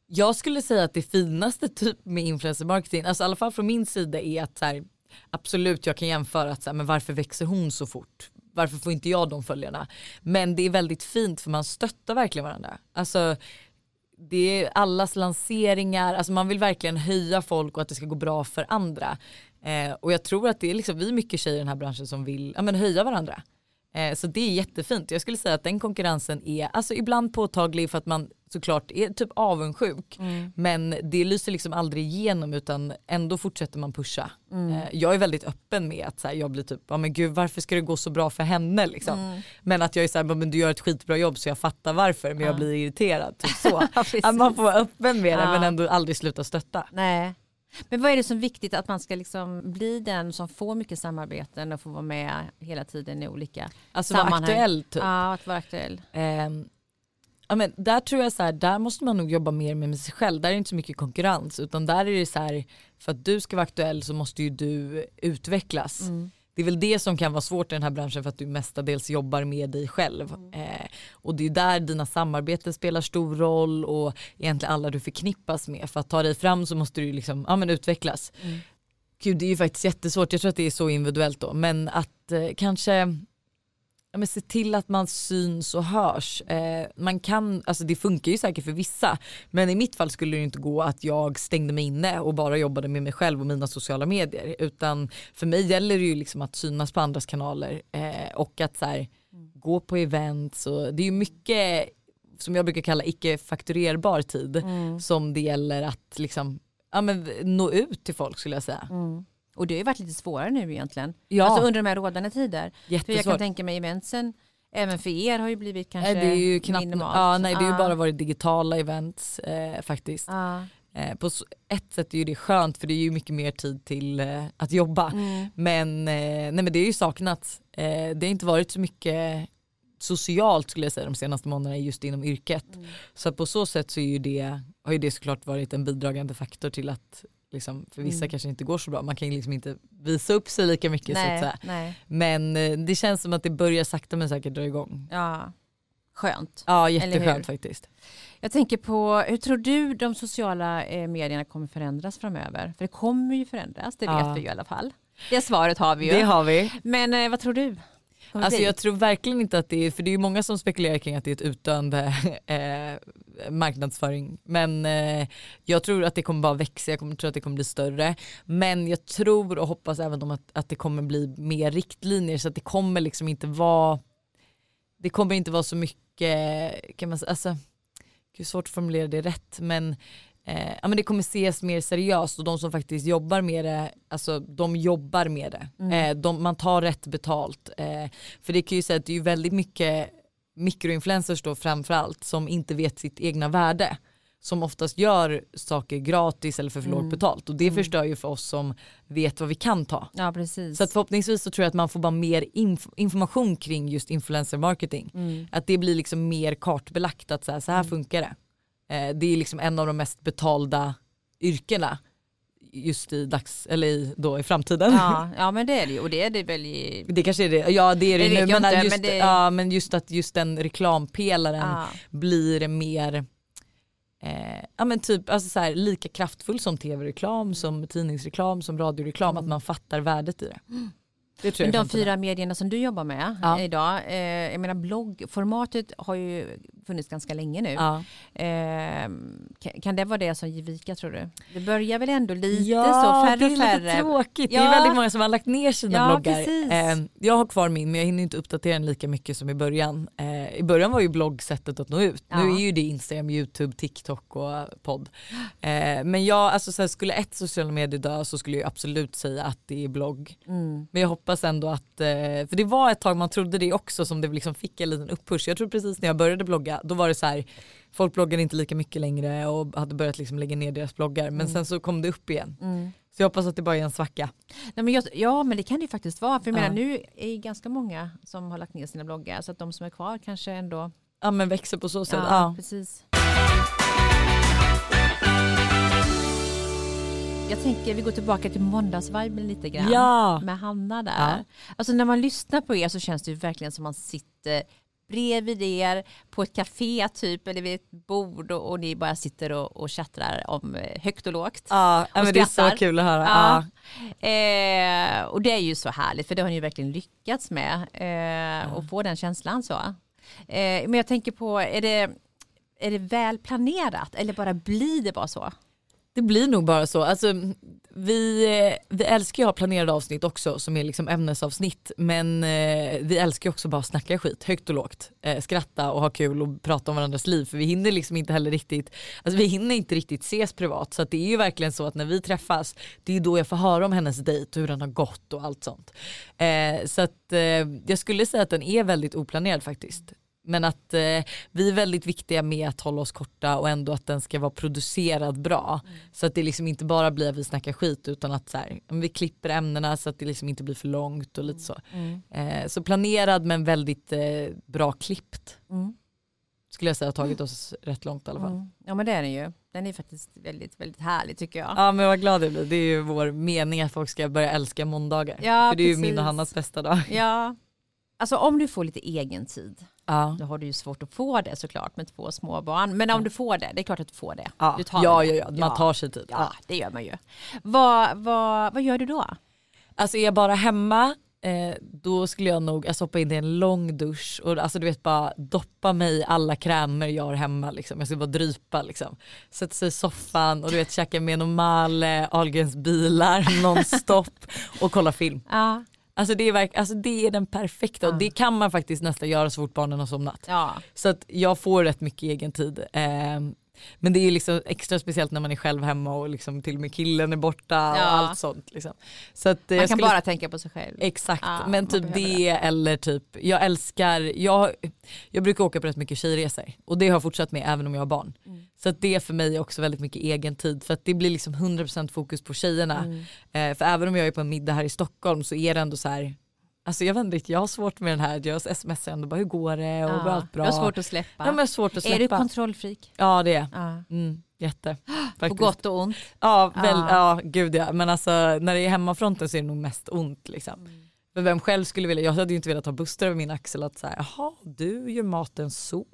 Jag skulle säga att det finaste typ med influencer marketing, alltså i alla fall från min sida är att så här, absolut jag kan jämföra att så här, men varför växer hon så fort? Varför får inte jag de följarna? Men det är väldigt fint för man stöttar verkligen varandra. Alltså det är allas lanseringar, alltså man vill verkligen höja folk och att det ska gå bra för andra. Eh, och jag tror att det är liksom, vi är mycket tjejer i den här branschen som vill ja, men höja varandra. Eh, så det är jättefint. Jag skulle säga att den konkurrensen är alltså ibland påtaglig för att man såklart är typ avundsjuk. Men det lyser liksom aldrig igenom utan ändå fortsätter man pusha. Eh, jag är väldigt öppen med att så här, jag blir typ, ja men gud varför ska det gå så bra för henne liksom. Men att jag är såhär, men du gör ett skitbra jobb så jag fattar varför men vara vad är det som är viktigt att man ska liksom bli den som får mycket samarbeten och får vara med hela tiden i olika Alltså vara sammanhang? aktuell typ. Ja, att vara aktuell. Ehm, ja, men där tror jag så här, där måste man nog jobba mer med sig själv. Där är det inte så mycket konkurrens utan där är det så här, för att du ska vara aktuell så måste ju du utvecklas. Det är väl det som kan vara svårt i den här branschen för att du mestadels jobbar med dig själv. Eh, och det är där dina samarbeten spelar stor roll och egentligen alla du förknippas med. För att ta dig fram så måste du liksom, ja, men utvecklas. Gud det är ju faktiskt jättesvårt, jag tror att det är så individuellt då. Men att eh, kanske ja, men se till att man syns och hörs. Eh, man kan, alltså det funkar ju säkert för vissa men i mitt fall skulle det inte gå att jag stängde mig inne och bara jobbade med mig själv och mina sociala medier utan för mig gäller det ju liksom att synas på andras kanaler eh, och att så här, gå på events och det är ju mycket som jag brukar kalla icke fakturerbar tid som det gäller att liksom ja, men, nå ut till folk skulle jag säga. Mm. Och det har ju varit lite svårare nu egentligen. Ja, Alltså under de här rådande tider. För jag jättesvårt. kan tänka mig eventsen, även för er har ju blivit kanske Nej, det är ju knappt, minimalt. ja, nej, det har ju bara varit digitala events eh, faktiskt. Ja. Eh, på ett sätt är ju det skönt för det är ju mycket mer tid till eh, att jobba. Mm. Men, eh, nej, men det är ju saknats. Eh, det har inte varit så mycket socialt skulle jag säga de senaste månaderna just inom yrket. Mm. Så på så sätt så är ju det, har ju det såklart varit en bidragande faktor till att liksom, för vissa Mm. kanske inte går så bra. Man kan ju liksom inte visa upp sig lika mycket. Så att Nej, säga. nej. Men eh, det känns som att det börjar sakta men säkert dra igång. Ja. Skönt. Ja jätteskönt faktiskt. Jag tänker på, hur tror du de sociala eh, medierna kommer förändras framöver? För det kommer ju förändras, det vet Ja. vi ju i alla fall. Det svaret har vi ju. Det har vi. Men eh, vad tror du? Alltså jag tror verkligen inte att det är, för det är ju många som spekulerar kring att det är ett utdöende eh, marknadsföring. Men eh, jag tror att det kommer bara växa, jag kommer, tror att det kommer bli större. Men jag tror och hoppas även om att, att det kommer bli mer riktlinjer så att det kommer liksom inte vara det kommer inte vara så mycket, kan man säga, alltså, är svårt att formulera det rätt men Eh, ja, men det kommer ses mer seriöst och de som faktiskt jobbar med det, alltså de jobbar med det. Eh, de, man tar rätt betalt. Eh, för det kan ju säga att det är väldigt mycket mikroinfluencers då framförallt som inte vet sitt egna värde. Som oftast gör saker gratis eller för, för lågt betalt och det förstör ju för oss som vet vad vi kan ta. Ja, precis. Så förhoppningsvis så tror jag att man får bara mer inf- information kring just influencer marketing. Mm. Att det blir liksom mer kartbelagt att så här, så här funkar det. Eh, det är liksom en av de mest betalda yrkena just i dags eller i, då i framtiden. Ja, ja men det är det ju och det är det väl i... Det kanske är det, ja det är det, Det nu men, inte, just, men det- ja, men just att just den reklampelaren Ja. blir mer eh, ja, men typ, alltså så här, lika kraftfull som tv-reklam, som tidningsreklam, som radioreklam, att man fattar värdet i det. Mm. Men de fyra medierna som du jobbar med Ja. idag, eh, jag menar bloggformatet har ju funnits ganska länge nu. Ja. Eh, kan, kan det vara det som ger vika tror du? Det börjar väl ändå lite ja, så, färre det är och lite färre. tråkigt. Det Ja. är väldigt många som har lagt ner sina Ja, bloggar. Eh, jag har kvar min men jag hinner inte uppdatera den lika mycket som i början. Eh, I början var ju blogg sättet att nå ut. Nu är ju det Instagram, YouTube, TikTok och podd. Eh, men jag, alltså, så här, skulle ett sociala medier dö så skulle jag absolut säga att det är blogg. Mm. Men jag hoppas ändå att, eh, för det var ett tag man trodde det också som det liksom fick en liten upppush. Jag tror precis när jag började blogga då var det så här, folk bloggade inte lika mycket längre och hade börjat liksom lägga ner deras bloggar men sen så kom det upp igen. Mm. Så jag hoppas att det bara är en svacka. Nej, men jag, ja men det kan det ju faktiskt vara. För jag Ja. menar nu är det ganska många som har lagt ner sina bloggar så att de som är kvar kanske ändå... Ja men växer på så sätt. Ja, Ja. precis. Jag tänker vi går tillbaka till måndagsviben lite grann. Ja. Med Hanna där. Ja. Alltså när man lyssnar på er så känns det ju verkligen som man sitter bredvid er på ett café typ eller vid ett bord och, och ni bara sitter och, och chattrar om eh, högt och lågt. Ja, Och men det är så kul att höra. Ja. Ja. Eh, och det är ju så härligt för det har ni ju verkligen lyckats med eh, och få den känslan så. Eh, men jag tänker på, är det, är det väl planerat eller bara blir det bara så? Det blir nog bara så. Alltså, vi, eh, vi älskar ju att ha planerade avsnitt också som är liksom ämnesavsnitt men eh, vi älskar ju också bara att snacka skit högt och lågt. Eh, skratta och ha kul och prata om varandras liv för vi hinner liksom inte heller riktigt, alltså vi hinner inte riktigt ses privat så att det är ju verkligen så att när vi träffas det är då jag får höra om hennes dejt och hur den har gått och allt sånt. Eh, så att eh, jag skulle säga att den är väldigt oplanerad faktiskt. Men att eh, vi är väldigt viktiga med att hålla oss korta och ändå att den ska vara producerad bra. Så att det liksom inte bara blir att vi snackar skit utan att så här, vi klipper ämnena så att det liksom inte blir för långt och lite så. Eh, så planerad men väldigt eh, bra klippt. Mm. Skulle jag säga har tagit oss rätt långt i alla fall. Mm. Ja men det är den ju. Den är faktiskt väldigt, väldigt härlig tycker jag. Ja men vad glad jag blir. Det är ju vår mening att folk ska börja älska måndagar. Ja, För det är ju precis. min och Hannas bästa dag. Ja. Alltså om du får lite egen tid, Ja. då har du ju svårt att få det såklart med två små barn. Men om du får det, det är klart att du får det. Ja, Du tar ja, ja, ja, man tar sig tid. Ja, det gör man ju. Vad, vad, vad gör du då? Alltså är jag bara hemma eh, då skulle jag nog alltså, hoppa in i en lång dusch och alltså, du vet bara doppa mig i alla krämer jag har hemma. Liksom. Jag ska bara drypa liksom. Sätta sig i soffan och du vet käka med normal eh, Ahlgrens bilar nonstop och kolla film. Ja. Alltså det, är verk, alltså det är den perfekta och det kan man faktiskt nästan göra så fort barnen har somnat. ja. Så att jag får rätt mycket egen tid. Eh, men det är liksom extra speciellt när man är själv hemma och liksom till och med killen är borta Ja. och allt sånt. Liksom. Så att, eh, Man kan skulle bara tänka på sig själv. Exakt, Ja, men typ behöver det, eller typ, jag älskar, jag, jag brukar åka på rätt mycket tjejresor och det har jag fortsatt med även om jag har barn. Mm. Så att det för mig är också väldigt mycket egen tid för att det blir liksom 100% fokus på tjejerna. Mm. Eh, för även om jag är på en middag här i Stockholm så är det ändå så här Alltså jag vet inte jag har svårt med den här, jag smsar ändå bara hur går det och går allt bra? Du har svårt att släppa. Ja, men jag svårt att släppa. är du kontrollfreak? Ja det är Ja. mm, jätte. På Faktiskt. gott och ont? Ja, väl, Ja. ja gud ja. Men alltså när det är hemmafronten så är det nog mest ont liksom. Mm. För vem själv skulle vilja, jag hade ju inte velat ha Buster över min axel att säga jaha du gör maten så.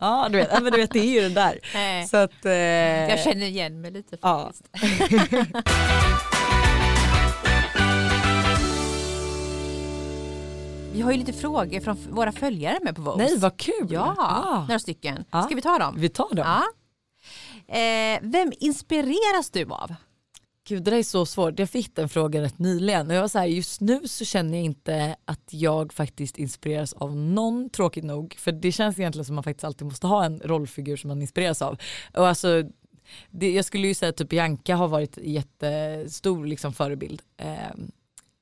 Ja du vet, ja, men du vet det är ju det där. Nej. Så att, eh, Jag känner igen mig lite Ja. Vi har ju lite frågor från våra följare med på Vows. Nej vad kul. Ja, några stycken. Ja. Ska vi ta dem? Vi tar dem. Ja. Eh, vem inspireras du av? Gud det där är så svårt, jag fick den frågan rätt nyligen och jag var så här, just nu så känner jag inte att jag faktiskt inspireras av någon tråkigt nog för det känns egentligen som att man faktiskt alltid måste ha en rollfigur som man inspireras av. Och alltså, det, jag skulle ju säga att typ Bianca har varit jättestor liksom, förebild. Eh,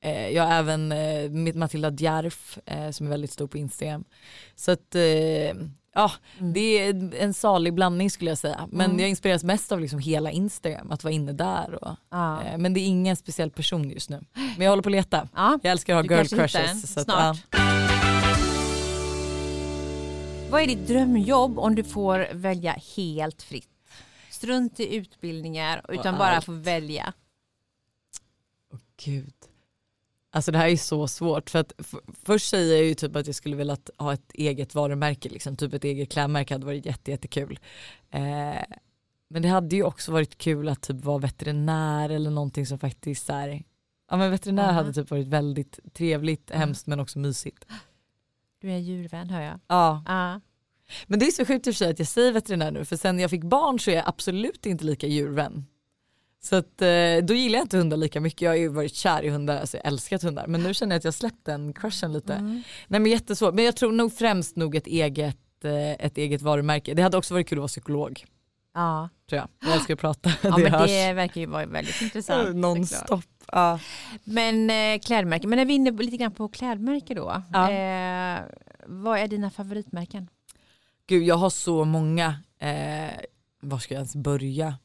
eh, jag har även eh, Matilda Djerf eh, som är väldigt stor på Instagram. Så att eh, Ja, det är en salig blandning skulle jag säga. Men jag inspireras mest av liksom hela Instagram, att vara inne där. Och, Ja. eh, men det är ingen speciell person just nu. Men jag håller på att leta. Ja. Jag älskar att ha girl crushes. Så att, snart. ja. Vad är ditt drömjobb om du får välja helt fritt? strunt i utbildningar utan bara få välja? Åh gud. Alltså det här är så svårt för att först säger jag ju typ att jag skulle vilja ha ett eget varumärke, liksom, typ ett eget klädmärke hade varit jätte, jättekul. Eh, men det hade ju också varit kul att typ vara veterinär eller någonting som faktiskt är, ja men veterinär Aha. hade typ varit väldigt trevligt, Ja. hemskt men också mysigt. Du är djurvän hör jag. Ja. Ja. Men det är så sjukt i och för sig att jag säger veterinär nu för sen jag fick barn så är jag absolut inte lika djurvän. Så att, eh, då gillar jag inte hundar lika mycket. Jag har ju varit kär i hundar, alltså jag har älskat hundar. Men nu känner jag att jag släppt den crushen lite. Mm. Nej men jättesvårt. Men jag tror nog främst nog ett eget, eh, ett eget varumärke. Det hade också varit kul att vara psykolog. Ja. Tror jag. Jag älskar att prata. ja, det men hörs. det verkar ju vara väldigt intressant. Nonstop. Ja. Men eh, klädmärke, men när vi är inne lite grann på klädmärke då. Ja. Eh, vad är dina favoritmärken? Gud jag har så många. Eh, var ska jag ens börja?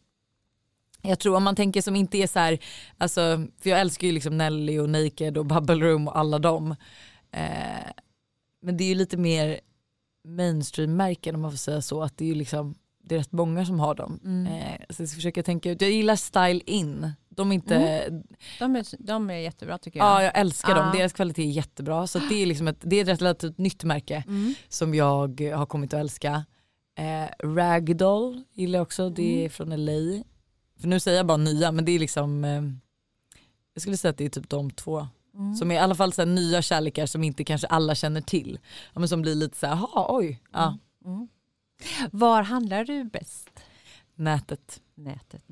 Jag tror om man tänker som inte är så här, alltså, för jag älskar ju liksom Nelly och Naked och Bubble Room och alla dem. Eh, men det är ju lite mer mainstream-märken om man får säga så. Att det är ju liksom, det är rätt många som har dem. Mm. Eh, så jag ska försöka tänka ut, jag gillar Style In. De är inte, De, är, de är jättebra tycker jag. ja jag älskar dem, Ja. deras kvalitet är jättebra. Så det är liksom ett, det är ett rätt relativt nytt märke Mm. som jag har kommit att älska. Eh, Ragdoll gillar jag också, det är Mm. från LA. För nu säger jag bara nya men det är liksom, eh, jag skulle säga att det är typ de två. Mm. Som är i alla fall så nya kärlekar som inte kanske alla känner till. Ja, men som blir lite så här, jaha oj, ja, Mm. Var handlar du bäst? nätet. Nätet.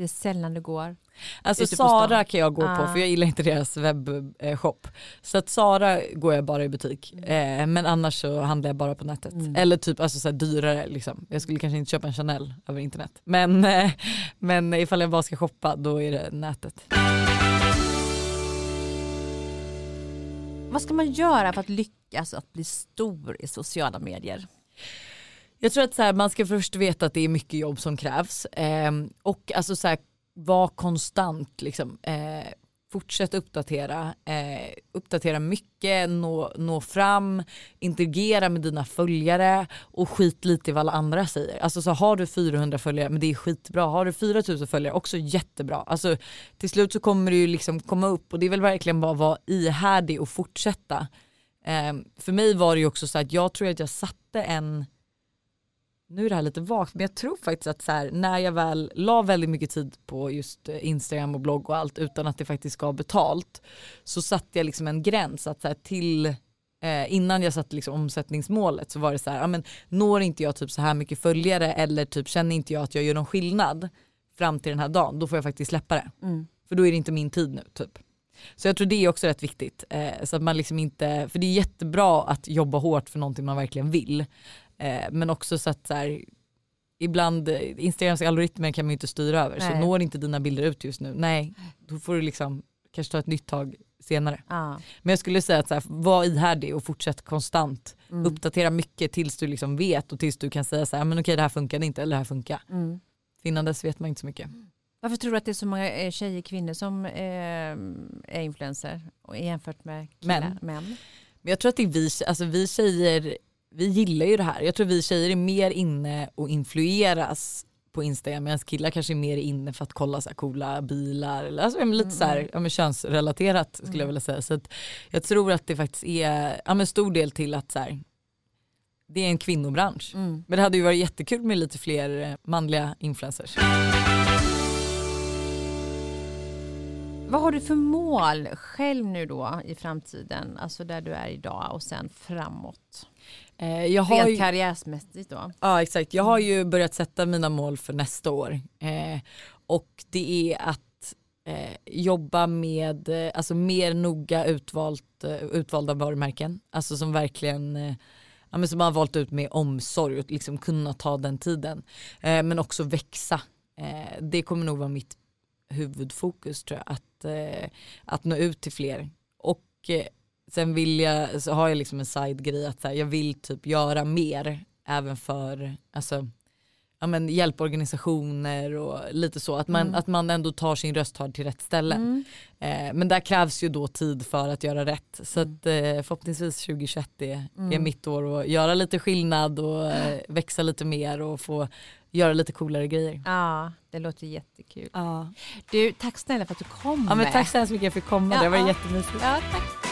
Det är sällan du går. Alltså på Sara kan jag gå på Ah. för jag gillar inte deras webbshop. Så att Sara går jag bara i butik. Eh, men annars så handlar jag bara på nätet. Mm. Eller typ alltså så här dyrare liksom. Jag skulle kanske inte köpa en Chanel över internet. Men, eh, men ifall jag bara ska shoppa då är det nätet. Vad ska man göra för att lyckas att bli stor i sociala medier? Jag tror att så här, man ska först veta att det är mycket jobb som krävs. Eh, och alltså så här, var konstant. Liksom. Eh, fortsätt uppdatera. Eh, uppdatera mycket, nå, nå fram, interagera med dina följare och skit lite i vad alla andra säger. Alltså så har du 400 följare, men det är skitbra. Har du 4000 följare, också jättebra. Alltså, till slut så kommer du ju liksom komma upp och det är väl verkligen bara att vara ihärdig och fortsätta. Eh, för mig var det ju också så att jag tror att jag satte en nu är det här lite vagt men jag tror faktiskt att så här, när jag väl la väldigt mycket tid på just eh, Instagram och blogg och allt utan att det faktiskt gav betalt så satte jag liksom en gräns att så här, till eh, innan jag satte liksom omsättningsmålet så var det så här, men når inte jag typ så här mycket följare eller typ känner inte jag att jag gör någon skillnad fram till den här dagen då får jag faktiskt släppa det. Mm. För då är det inte min tid nu typ. Så jag tror det är också rätt viktigt. Eh, så att man liksom inte, för det är jättebra att jobba hårt för någonting man verkligen vill. Eh, men också så att så här, ibland, Instagrams algoritmer kan man ju inte styra över. Så Nej. når inte dina bilder ut just nu, nej då får du liksom kanske ta ett nytt tag senare. Ja. Men jag skulle säga att så här, var ihärdig och fortsätt konstant. Mm. Uppdatera mycket tills du liksom vet och tills du kan säga så här, men okej det här funkar inte eller det här funkar. Mm. För innan dess vet man inte så mycket. Varför tror du att det är så många eh, tjejer, kvinnor som eh, är influencer och jämfört med killar, Män. män? Men jag tror att det är vi, alltså vi tjejer, vi gillar ju det här. Jag tror vi tjejer är mer inne och influeras på Instagram medan killar kanske är mer inne för att kolla så här coola bilar. Eller, alltså, lite så här, ja, men könsrelaterat skulle jag vilja säga. Så att jag tror att det faktiskt är ja, men stor del till att så här, det är en kvinnobransch. Mm. Men det hade ju varit jättekul med lite fler eh, manliga influencers. Vad har du för mål själv nu då i framtiden, alltså där du är idag och sen framåt? Eh, jag har Rent karriärsmässigt då? Ja exakt, jag har ju börjat sätta mina mål för nästa år. Eh, och det är att eh, jobba med eh, alltså mer noga utvalt, eh, utvalda varumärken. Alltså som verkligen eh, ja, men som har valt ut med omsorg och liksom kunna ta den tiden. Men också växa. Det kommer nog vara mitt huvudfokus tror jag. Att, att nå ut till fler. Och sen vill jag, så har jag liksom en side-grej att här, jag vill typ göra mer även för alltså, ja, men hjälporganisationer och lite så. Att man, Mm. att man ändå tar sin röst hörd till rätt ställen. Mm. Eh, men där krävs ju då tid för att göra rätt. Så Mm. att, eh, förhoppningsvis 2021 är, är Mm. mitt år att göra lite skillnad och eh, växa lite mer och få göra lite coolare grejer. Ja, det låter jättekul. Ja. Du, tack snälla för att du kom. Ja, men tack så hemskt mycket för att jag fick komma, Ja, det var ja. jättemysigt. Ja, tack.